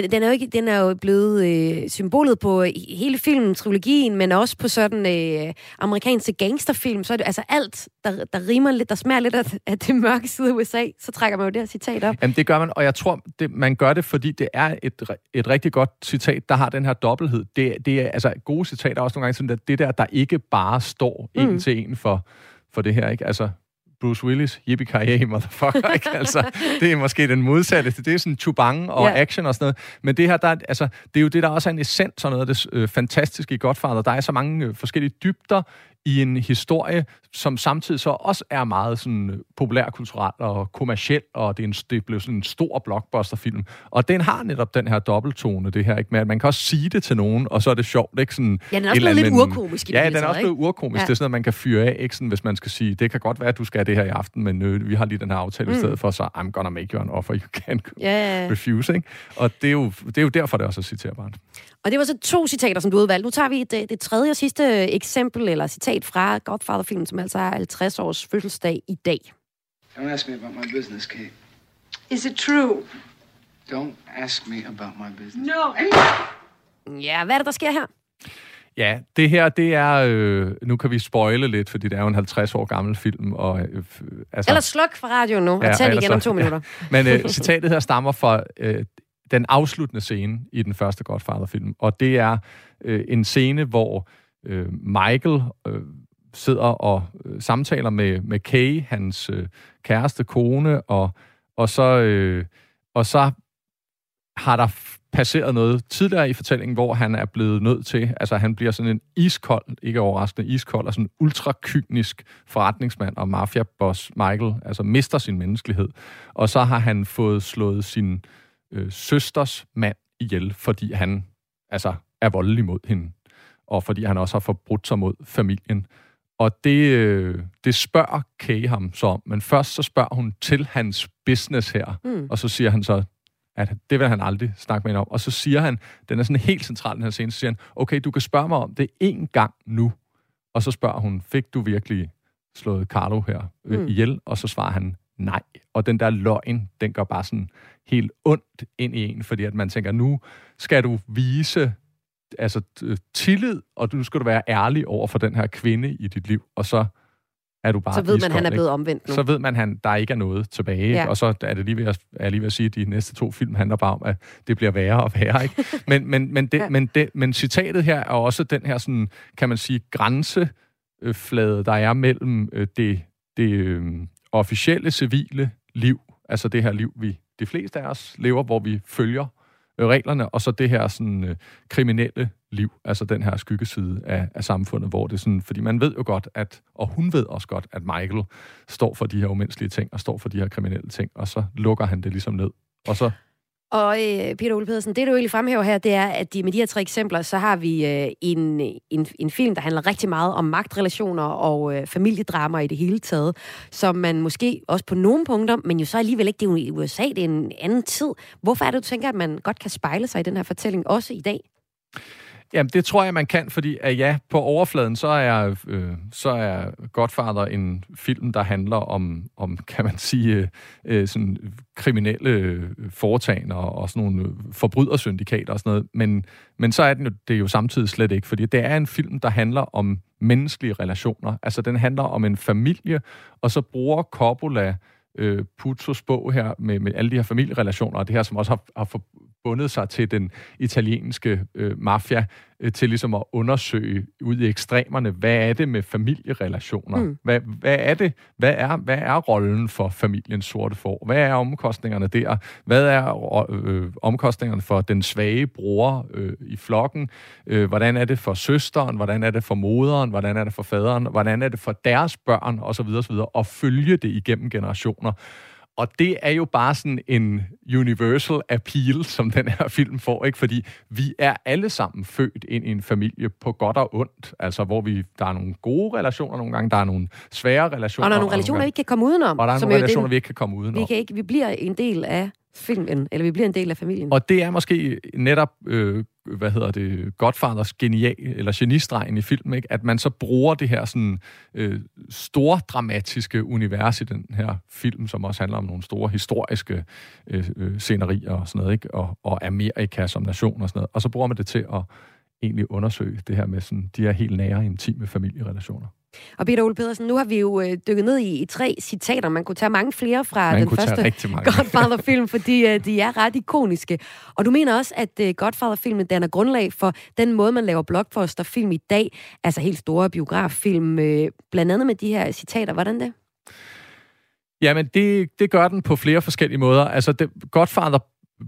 den, den, er jo ikke, den er jo blevet øh, symbolet på hele filmen, trilogien, men også på sådan øh, amerikanske gangsterfilm. Så er det altså alt, der, der rimer lidt, der smager lidt af, af det mørke side af USA, så trækker man jo det her citat op. Jamen det gør man, og jeg tror, det, man gør det, fordi det er et, et rigtig godt citat, der har den her dobbelthed. Det, det er altså gode citater også nogle gange sådan, at det der, der ikke bare står mm. en til en for, for det her, ikke? Altså, Bruce Willis, yippie [LAUGHS] motherfucker, ikke? Altså, det er måske den modsatte. Det er sådan chubang og yeah. action og sådan noget. Men det her, der, altså, det er jo det, der også er en essens og noget af det øh, fantastiske i Godfather. Der er så mange øh, forskellige dybder i en historie, som samtidig så også er meget sådan populærkulturel og kommerciel, og det er, en, det er blevet sådan en stor blockbusterfilm. Og den har netop den her dobbelttone, det her, ikke? at man kan også sige det til nogen, og så er det sjovt, ikke? Sådan ja, den er også blevet lidt urkomisk. Ja, den er også blevet urkomisk. Ja. Det er sådan, at man kan fyre af, ikke? Sådan, hvis man skal sige, det kan godt være, at du skal have det her i aften, men øh, vi har lige den her aftale mm. i stedet for, så I'm gonna make you an offer you can yeah. refuse, ikke? Og det er, jo, det er jo derfor, det også er citerbart. Og det var så to citater, som du udvalgte. Nu tager vi det, det tredje og sidste eksempel, eller citat fra Godfather-filmen, som altså har 50 års fødselsdag i dag. Don't ask me about my business, Kate. Is it true? Don't ask me about my business. No. Ja, hvad er det, der sker her? Ja, det her, det er... Øh, nu kan vi spoile lidt, fordi det er jo en 50 år gammel film. Og, øh, altså, eller sluk for radioen nu, og ja, tæl igen om to minutter. Ja. [LAUGHS] Men øh, citatet her stammer fra øh, den afsluttende scene i den første Godfather-film. Og det er øh, en scene, hvor øh, Michael øh, sidder og øh, samtaler med, med Kay, hans øh, kæreste, kone, og, og, så, øh, og så har der passeret noget tidligere i fortællingen, hvor han er blevet nødt til, altså han bliver sådan en iskold, ikke overraskende iskold, og sådan en ultrakynisk forretningsmand og mafiaboss Michael, altså mister sin menneskelighed. Og så har han fået slået sin øh, søsters mand ihjel, fordi han altså er voldelig mod hende, og fordi han også har forbrudt sig mod familien. Og det, øh, det spørger Kay ham så om, men først så spørger hun til hans business her, mm. og så siger han så, at det vil han aldrig snakke med hende om. Og så siger han, den er sådan helt central, den her scene, så siger han, okay, du kan spørge mig om det en gang nu. Og så spørger hun, fik du virkelig slået Carlo her øh, mm. ihjel? Og så svarer han, nej. Og den der løgn, den går bare sådan helt ondt ind i en, fordi at man tænker, nu skal du vise altså, tillid, og du skal du være ærlig over for den her kvinde i dit liv, og så er du bare Så ved man, at han er blevet omvendt nu. Så ved man, at der ikke er noget tilbage. Ja. Og så er det lige ved at, er lige ved at sige, at de næste to film handler bare om, at det bliver værre og værre. Ikke? [LAUGHS] Men, men, men, det, ja. men, det, men citatet her er også den her, sådan, kan man sige, grænseflade, der er mellem øh, det, det øh, officielle civile liv, altså det her liv, vi de fleste af os lever, hvor vi følger øh, reglerne, og så det her sådan, øh, kriminelle liv, altså den her skyggeside af, af samfundet, hvor det sådan, fordi man ved jo godt, at, og hun ved også godt, at Michael står for de her umenneskelige ting, og står for de her kriminelle ting, og så lukker han det ligesom ned. Og så og øh, Peter Ole Pedersen, det du egentlig fremhæver her, det er, at de, med de her tre eksempler, så har vi øh, en, en, en film, der handler rigtig meget om magtrelationer og øh, familiedrama i det hele taget, som man måske også på nogle punkter, men jo så alligevel ikke, det er jo i USA, det er en anden tid. Hvorfor er det, du tænker, at man godt kan spejle sig i den her fortælling også i dag? Jamen, det tror jeg, man kan, fordi at ja, på overfladen, så er, øh, så er Godfather en film, der handler om, om kan man sige, øh, øh sådan kriminelle øh, foretagender og sådan nogle forbrydersyndikater og sådan noget. Men, men så er den jo, det er jo samtidig slet ikke, fordi det er en film, der handler om menneskelige relationer. Altså, den handler om en familie, og så bruger Coppola øh, Puzos bog her med, med alle de her familierelationer, og det her, som også har, har bundet sig til den italienske øh, mafia, øh, til ligesom at undersøge ud i ekstremerne, hvad er det med familierelationer? Mm. Hvad, hvad er det? Hvad er, hvad er rollen for familiens sorte for? Hvad er omkostningerne der? Hvad er øh, omkostningerne for den svage bror øh, i flokken? Øh, hvordan er det for søsteren? Hvordan er det for moderen? Hvordan er det for faderen? Hvordan er det for deres børn? Og så videre, og så videre. Og følge det igennem generationer. Og det er jo bare sådan en universal appeal, som den her film får, ikke? Fordi vi er alle sammen født ind i en familie på godt og ondt. Altså, hvor vi, der er nogle gode relationer nogle gange, der er nogle svære relationer. Og der er nogle relationer, vi ikke kan komme udenom. Og der er nogle relationer, det, vi ikke kan komme udenom. Vi, kan ikke, vi bliver en del af filmen, eller vi bliver en del af familien. Og det er måske netop, øh, hvad hedder det, Godfathers genial, eller genistregen i film, ikke? at man så bruger det her sådan øh, store dramatiske univers i den her film, som også handler om nogle store historiske øh, øh, scenerier og sådan noget, ikke? Og, og Amerika som nation og sådan noget. Og så bruger man det til at egentlig undersøge det her med sådan, de her helt nære, intime familierelationer. Og Peter Ole Pedersen, nu har vi jo øh, dykket ned i, i tre citater. Man kunne tage mange flere fra Man den første Godfather-film, fordi øh, de er ret ikoniske. Og du mener også, at øh, Godfather-filmen danner grundlag for den måde, man laver blockbuster-film i dag. Altså helt store biograffilm, øh, blandt andet med de her citater. Hvordan det? Jamen, det, det gør den på flere forskellige måder. Altså, det, Godfather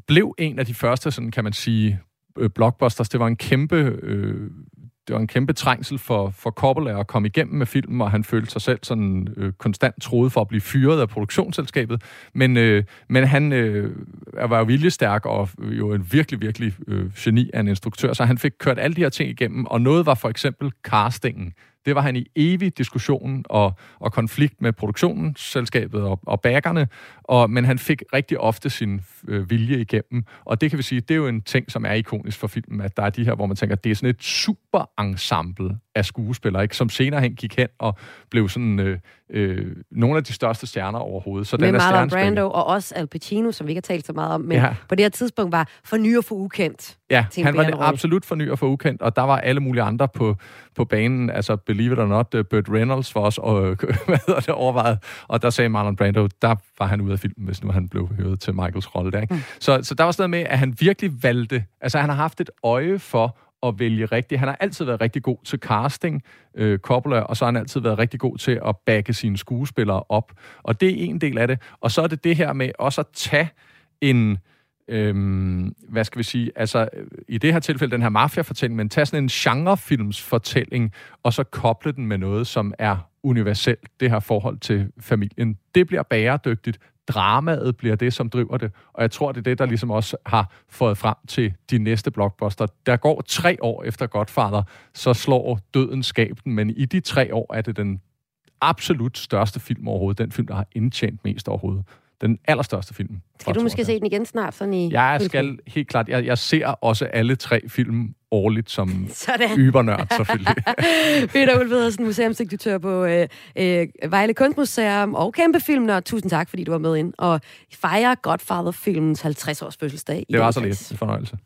blev en af de første, sådan kan man sige, øh, blockbusters. Det var en kæmpe øh, det var en kæmpe trængsel for, for Coppola at komme igennem med filmen, og han følte sig selv sådan øh, konstant troet for at blive fyret af produktionsselskabet. Men, øh, men han øh, var jo viljestærk og jo en virkelig, virkelig øh, geni af en instruktør, så han fik kørt alle de her ting igennem, og noget var for eksempel castingen. Det var han i evig diskussion og, og konflikt med produktionsselskabet og, og baggerne, og, men han fik rigtig ofte sin øh, vilje igennem. Og det kan vi sige, det er jo en ting, som er ikonisk for filmen, at der er de her, hvor man tænker, det er sådan et super ensemble af skuespillere, ikke? som senere hen gik hen og blev sådan øh, øh, nogle af de største stjerner overhovedet. Så med Marlon Brando og også Al Pacino, som vi ikke har talt så meget om, men ja. på det her tidspunkt var for ny og for ukendt. Ja, han var det absolut for ny og for ukendt, og der var alle mulige andre på, på banen, altså Believe It or Not, uh, Burt Reynolds for os, og det, overvejet, og der sagde Marlon Brando, der var han ude af filmen, hvis nu han blev hørt til Michaels rolle der. Ikke? Mm. Så, så der var sådan med, at han virkelig valgte, altså han har haft et øje for at vælge rigtigt. Han har altid været rigtig god til casting, øh, Coppola, og så har han altid været rigtig god til at backe sine skuespillere op. Og det er en del af det. Og så er det det her med også at tage en, øhm, hvad skal vi sige, altså i det her tilfælde den her mafia-fortælling, men tage sådan en genrefilmsfortælling, og så koble den med noget, som er universelt, det her forhold til familien. Det bliver bæredygtigt, dramaet bliver det, som driver det. Og jeg tror, det er det, der ligesom også har fået frem til de næste blockbuster. Der går tre år efter Godfather, så slår døden skabten, men i de tre år er det den absolut største film overhovedet. Den film, der har indtjent mest overhovedet. Den allerstørste film. Skal du måske se den igen snart? Sådan i jeg skal helt klart. Jeg, jeg ser også alle tre film årligt som [LAUGHS] ybernørd, selvfølgelig. [LAUGHS] Peter Ulvedersen, museumsdirektør på øh, øh, Vejle Kunstmuseum og kæmpe filmnørd. Tusind tak, fordi du var med ind og fejre Godfather-filmens 50-års fødselsdag. Det var så lidt. En fornøjelse.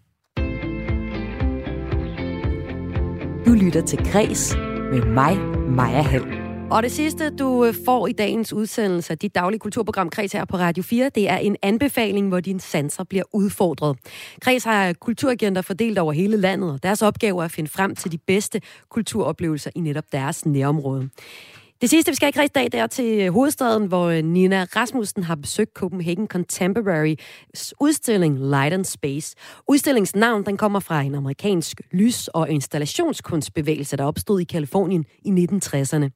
Du lytter til Græs med mig, Maja Hall. Og det sidste, du øh, får i dagens udsendelse af dit daglige kulturprogram Kreds her på Radio 4, det er en anbefaling, hvor dine sanser bliver udfordret. Kreds har kulturagenter fordelt over hele landet, og deres opgave er at finde frem til de bedste kulturoplevelser i netop deres nærområde. Det sidste, vi skal i dag, det er til øh, hovedstaden, hvor øh, Nina Rasmussen har besøgt Copenhagen Contemporary udstilling Light and Space. Udstillingens navn den kommer fra en amerikansk lys- og installationskunstbevægelse, der opstod i Kalifornien i 1960'erne.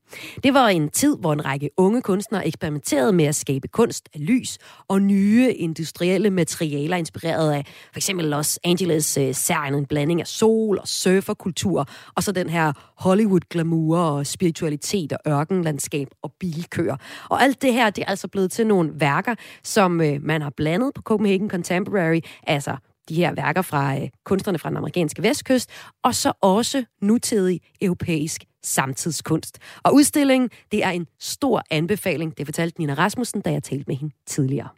Det var en tid, hvor en række unge kunstnere eksperimenterede med at skabe kunst af lys og nye industrielle materialer, inspireret af for eksempel Los Angeles-serien, øh, en blanding af sol og surferkultur, og så den her Hollywood-glamour og spiritualitet og ørken ørkenlandskab og bilkøer. Og alt det her, det er altså blevet til nogle værker, som øh, man har blandet på Copenhagen Contemporary, altså de her værker fra øh, kunstnerne fra den amerikanske vestkyst, og så også nutidig europæisk samtidskunst. Og udstillingen, det er en stor anbefaling, det fortalte Nina Rasmussen, da jeg talte med hende tidligere.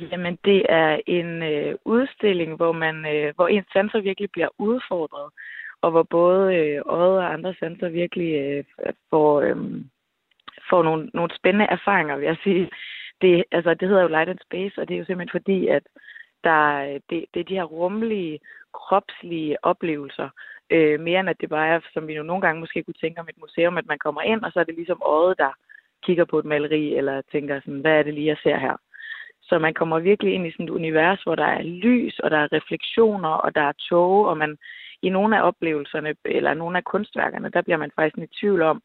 Jamen, det er en øh, udstilling, hvor man, øh, hvor ens sanser virkelig bliver udfordret, og hvor både øh, øjet og andre sanser virkelig øh, får, øh, får nogle, nogle spændende erfaringer, vil jeg sige. Det, altså, det hedder jo Light and Space, og det er jo simpelthen fordi, at der, det, det er de her rummelige, kropslige oplevelser, øh, mere end at det bare er, som vi jo nogle gange måske kunne tænke om et museum, at man kommer ind, og så er det ligesom øjet, der kigger på et maleri, eller tænker sådan, hvad er det lige, jeg ser her? Så man kommer virkelig ind i sådan et univers, hvor der er lys, og der er refleksioner, og der er tog, og man i nogle af oplevelserne, eller nogle af kunstværkerne, der bliver man faktisk i tvivl om,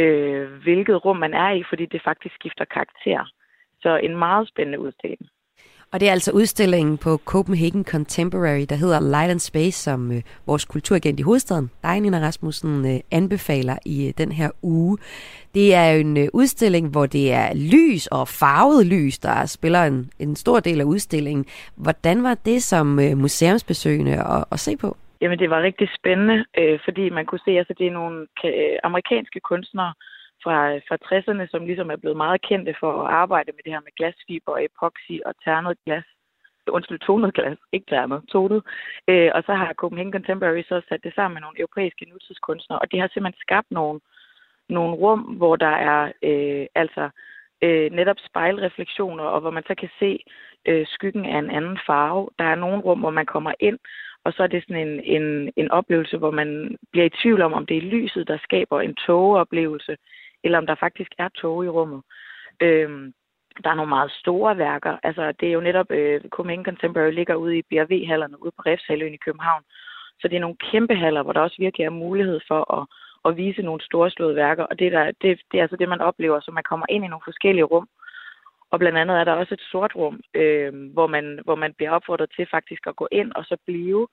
øh, hvilket rum man er i, fordi det faktisk skifter karakter. Så en meget spændende udstilling. Og det er altså udstillingen på Copenhagen Contemporary, der hedder Light and Space, som øh, vores kulturagent i hovedstaden, dig, Nina Rasmussen, øh, anbefaler i øh, den her uge. Det er en øh, udstilling, hvor det er lys og farvet lys, der spiller en, en stor del af udstillingen. Hvordan var det som øh, museumsbesøgende at, at se på? Jamen, det var rigtig spændende, øh, fordi man kunne se, at altså, det er nogle øh, amerikanske kunstnere fra, fra 60'erne, som ligesom er blevet meget kendte for at arbejde med det her med glasfiber og epoxy og ternet glas. Undskyld, tonet glas, ikke ternet, tonet. Øh, og så har Copenhagen Contemporary så sat det sammen med nogle europæiske nutidskunstnere, og det har simpelthen skabt nogle, nogle rum, hvor der er øh, altså øh, netop spejlreflektioner, og hvor man så kan se øh, skyggen af en anden farve. Der er nogle rum, hvor man kommer ind, og så er det sådan en, en, en oplevelse, hvor man bliver i tvivl om, om det er lyset, der skaber en togeoplevelse, eller om der faktisk er tog i rummet. Øhm, der er nogle meget store værker. Altså, det er jo netop, øh, Copenhagen Contemporary ligger ude i BRV-hallerne ude på Refshaløen i København. Så det er nogle kæmpe haller, hvor der også virkelig er mulighed for at, at vise nogle storslåede værker, og det, der, det, det er altså det, man oplever, så man kommer ind i nogle forskellige rum. Og blandt andet er der også et sort rum, øh, hvor, man, hvor man bliver opfordret til faktisk at gå ind og så blive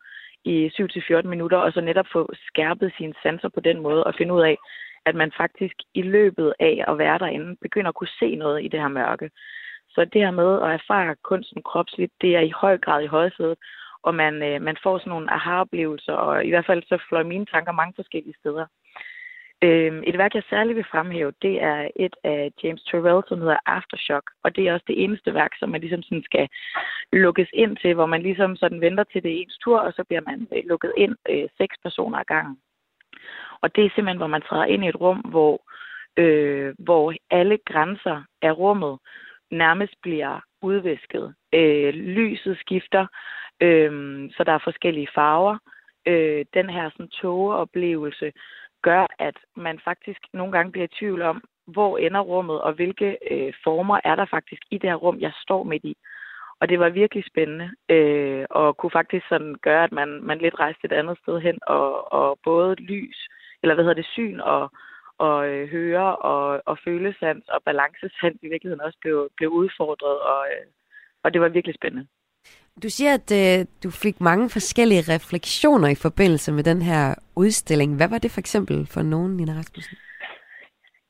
i 7-14 minutter, og så netop få skærpet sine sanser på den måde, og finde ud af, at man faktisk i løbet af at være derinde, begynder at kunne se noget i det her mørke. Så det her med at erfare kunsten kropsligt, det er i høj grad i højsædet, og man, øh, man får sådan nogle aha-oplevelser, og i hvert fald så fløj mine tanker mange forskellige steder. Øh, et værk, jeg særligt vil fremhæve, det er et af James Turrell, som hedder Aftershock, og det er også det eneste værk, som man ligesom sådan skal lukkes ind til, hvor man ligesom sådan venter til det ens tur, og så bliver man øh, lukket ind øh, seks personer ad gangen. Og det er simpelthen, hvor man træder ind i et rum, hvor, øh, hvor alle grænser af rummet nærmest bliver udvisket. Øh, lyset skifter, øh, så der er forskellige farver. Øh, den her sådan, togeoplevelse gør, at man faktisk nogle gange bliver i tvivl om, hvor ender rummet, og hvilke øh, former er der faktisk i det her rum, jeg står midt i. Og det var virkelig spændende, øh, og kunne faktisk sådan gøre, at man, man lidt rejste et andet sted hen, og, og både lys, eller hvad hedder det, syn og, og øh, høre og, og følesans og balancesans i virkeligheden også blev, blev udfordret, og, øh, og det var virkelig spændende. Du siger, at øh, du fik mange forskellige refleksioner i forbindelse med den her udstilling. Hvad var det for eksempel for nogen, Nina Rasmussen?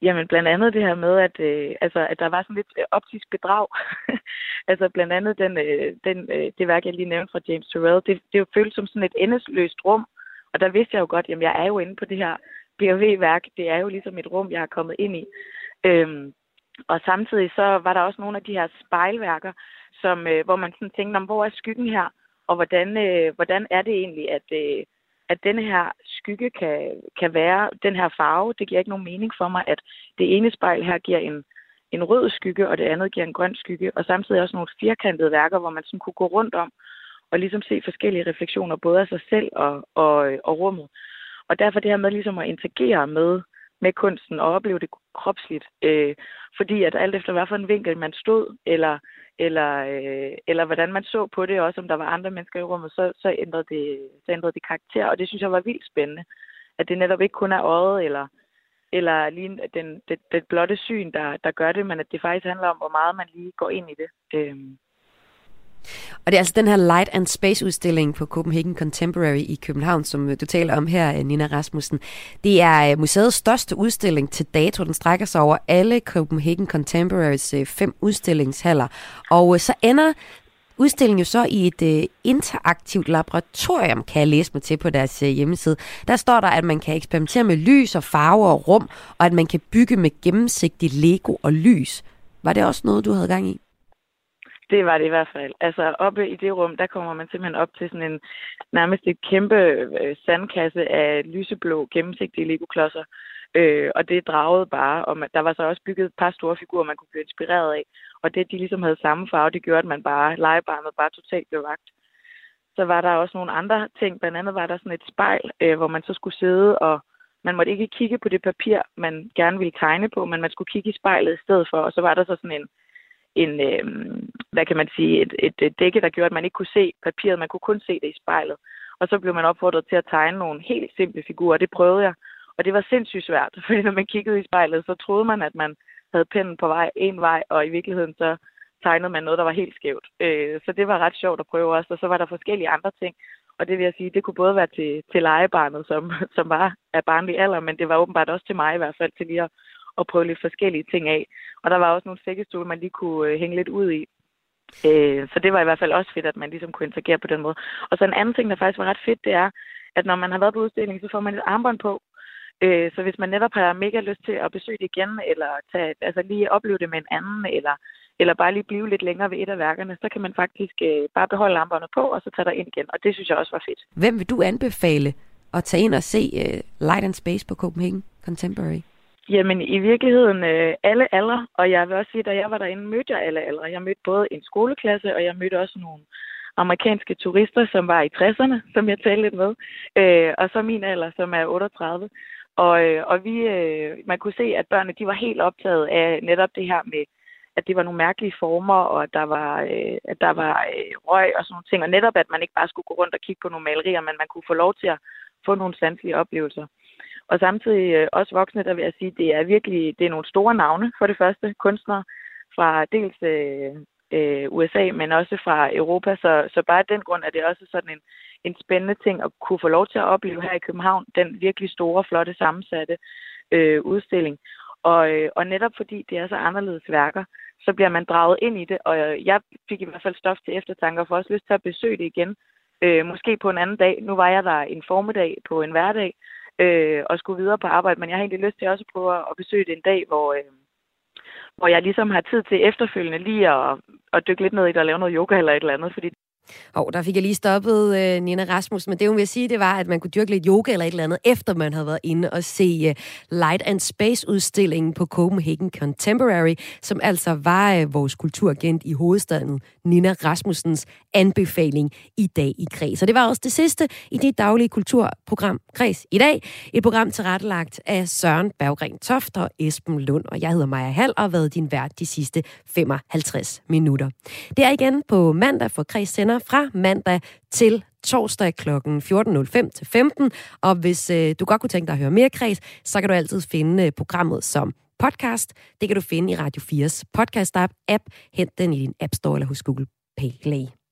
Jamen blandt andet det her med, at, øh, altså, at der var sådan lidt øh, optisk bedrag. [LAUGHS] altså blandt andet den, øh, den, øh, det værk, jeg lige nævnte fra James Turrell, det, det føltes som sådan et endesløst rum. Og der vidste jeg jo godt, at jeg er jo inde på det her BRV-værk. Det er jo ligesom et rum, jeg er kommet ind i. Øhm, og samtidig så var der også nogle af de her spejlværker, som, øh, hvor man sådan tænkte, om, hvor er skyggen her, og hvordan, øh, hvordan er det egentlig, at, øh, at denne her skygge kan, kan være den her farve. Det giver ikke nogen mening for mig, at det ene spejl her giver en, en rød skygge, og det andet giver en grøn skygge, og samtidig også nogle firkantede værker, hvor man sådan kunne gå rundt om og ligesom se forskellige refleksioner, både af sig selv og, og, øh, og rummet. Og derfor det her med ligesom at interagere med, med kunsten og opleve det kropsligt. Øh, fordi at alt efter hvad for en vinkel man stod, eller, eller, øh, eller hvordan man så på det, også om der var andre mennesker i rummet, så, så, ændrede, det, så ændrede det karakter. Og det synes jeg var vildt spændende. At det netop ikke kun er øjet eller, eller lige den, det, den blotte syn, der, der gør det, men at det faktisk handler om, hvor meget man lige går ind i det. Øh, og det er altså den her Light and Space udstilling på Copenhagen Contemporary i København, som øh, du taler om her, øh, Nina Rasmussen. Det er øh, museets største udstilling til dato. Den strækker sig over alle Copenhagen Contemporaries fem udstillingshaller. Og så ender udstillingen jo så i et uh, interaktivt laboratorium, kan jeg læse mig til på deres uh, hjemmeside. Der står der, at man kan eksperimentere med lys og farver og rum, og at man kan bygge med gennemsigtig Lego og lys. Var det også noget, du havde gang i? Det var det i hvert fald. Altså oppe i det rum, der kommer man simpelthen op til sådan en nærmest et kæmpe øh, sandkasse af lyseblå gennemsigtige legoklodser. Øh, og det dragede bare, og man, der var så også bygget et par store figurer, man kunne blive inspireret af. Og det, de ligesom havde samme farve, det gjorde, at man bare, legebarnet bare totalt blev vagt. Så var der også nogle andre ting. Blandt andet var der sådan et spejl, øh, hvor man så skulle sidde, og man måtte ikke kigge på det papir, man gerne ville tegne på, men man skulle kigge i spejlet i stedet for. Og så var der så sådan en, en, øh, hvad kan man sige, et, et, et dække, der gjorde, at man ikke kunne se papiret, man kunne kun se det i spejlet. Og så blev man opfordret til at tegne nogle helt simple figurer, det prøvede jeg. Og det var sindssygt svært, [LAUGHS] fordi når man kiggede i spejlet, så troede man, at man havde pinden på vej en vej, og i virkeligheden så tegnede man noget, der var helt skævt. Øh, så det var ret sjovt at prøve også, og så var der forskellige andre ting. Og det vil jeg sige, det kunne både være til, til legebarnet, som, [LAUGHS] som var af barnlig alder, men det var åbenbart også til mig i hvert fald, til lige at, at prøve lidt forskellige ting af. Og der var også nogle sækkestole, man lige kunne øh, hænge lidt ud i. Øh, så det var i hvert fald også fedt, at man ligesom kunne interagere på den måde. Og så en anden ting, der faktisk var ret fedt, det er, at når man har været på udstilling, så får man et armbånd på. Øh, så hvis man netop har mega lyst til at besøge det igen, eller tage, altså lige opleve det med en anden, eller, eller bare lige blive lidt længere ved et af værkerne, så kan man faktisk øh, bare beholde armbåndet på, og så tage dig ind igen. Og det synes jeg også var fedt. Hvem vil du anbefale at tage ind og se øh, Light and Space på Copenhagen Contemporary? Jamen i virkeligheden øh, alle aldre, og jeg vil også sige, at da jeg var derinde, mødte jeg alle aldre. Jeg mødte både en skoleklasse, og jeg mødte også nogle amerikanske turister, som var i 60'erne, som jeg talte lidt med, øh, og så min alder, som er 38. Og, øh, og vi, øh, man kunne se, at børnene de var helt optaget af netop det her med, at det var nogle mærkelige former, og at der var, øh, at der var øh, røg og sådan nogle ting. Og netop, at man ikke bare skulle gå rundt og kigge på nogle malerier, men man kunne få lov til at få nogle sanselige oplevelser. Og samtidig øh, også voksne, der vil jeg sige, det er virkelig det er nogle store navne for det første, kunstnere fra dels øh, øh, USA, men også fra Europa. Så, så bare af den grund er det også sådan en, en spændende ting at kunne få lov til at opleve her i København, den virkelig store, flotte, sammensatte øh, udstilling. Og, øh, og netop fordi det er så anderledes værker, så bliver man draget ind i det, og jeg fik i hvert fald stof til eftertanker for også lyst til at besøge det igen. Øh, måske på en anden dag. Nu var jeg der en formiddag på en hverdag, øh, og skulle videre på arbejde, men jeg har egentlig lyst til også at prøve at besøge det en dag, hvor, øh, hvor jeg ligesom har tid til efterfølgende lige at, at dykke lidt ned i det og lave noget yoga eller et eller andet, fordi og der fik jeg lige stoppet øh, Nina Rasmus, men det hun vil sige, det var, at man kunne dyrke lidt yoga eller et eller andet, efter man havde været inde og se øh, Light and Space-udstillingen på Copenhagen Contemporary, som altså var øh, vores kulturagent i hovedstaden, Nina Rasmussens anbefaling i dag i Kreds. Og det var også det sidste i det daglige kulturprogram Kreds i dag. Et program tilrettelagt af Søren Berggren Toft og Esben Lund. Og jeg hedder Maja Hall og har været din vært de sidste 55 minutter. Det er igen på mandag for Kreds sender fra mandag til torsdag kl. 14.05 til 15. Og hvis øh, du godt kunne tænke dig at høre mere kreds, så kan du altid finde øh, programmet som podcast. Det kan du finde i Radio 4's podcast-app. Hent den i din App Store eller hos Google Play.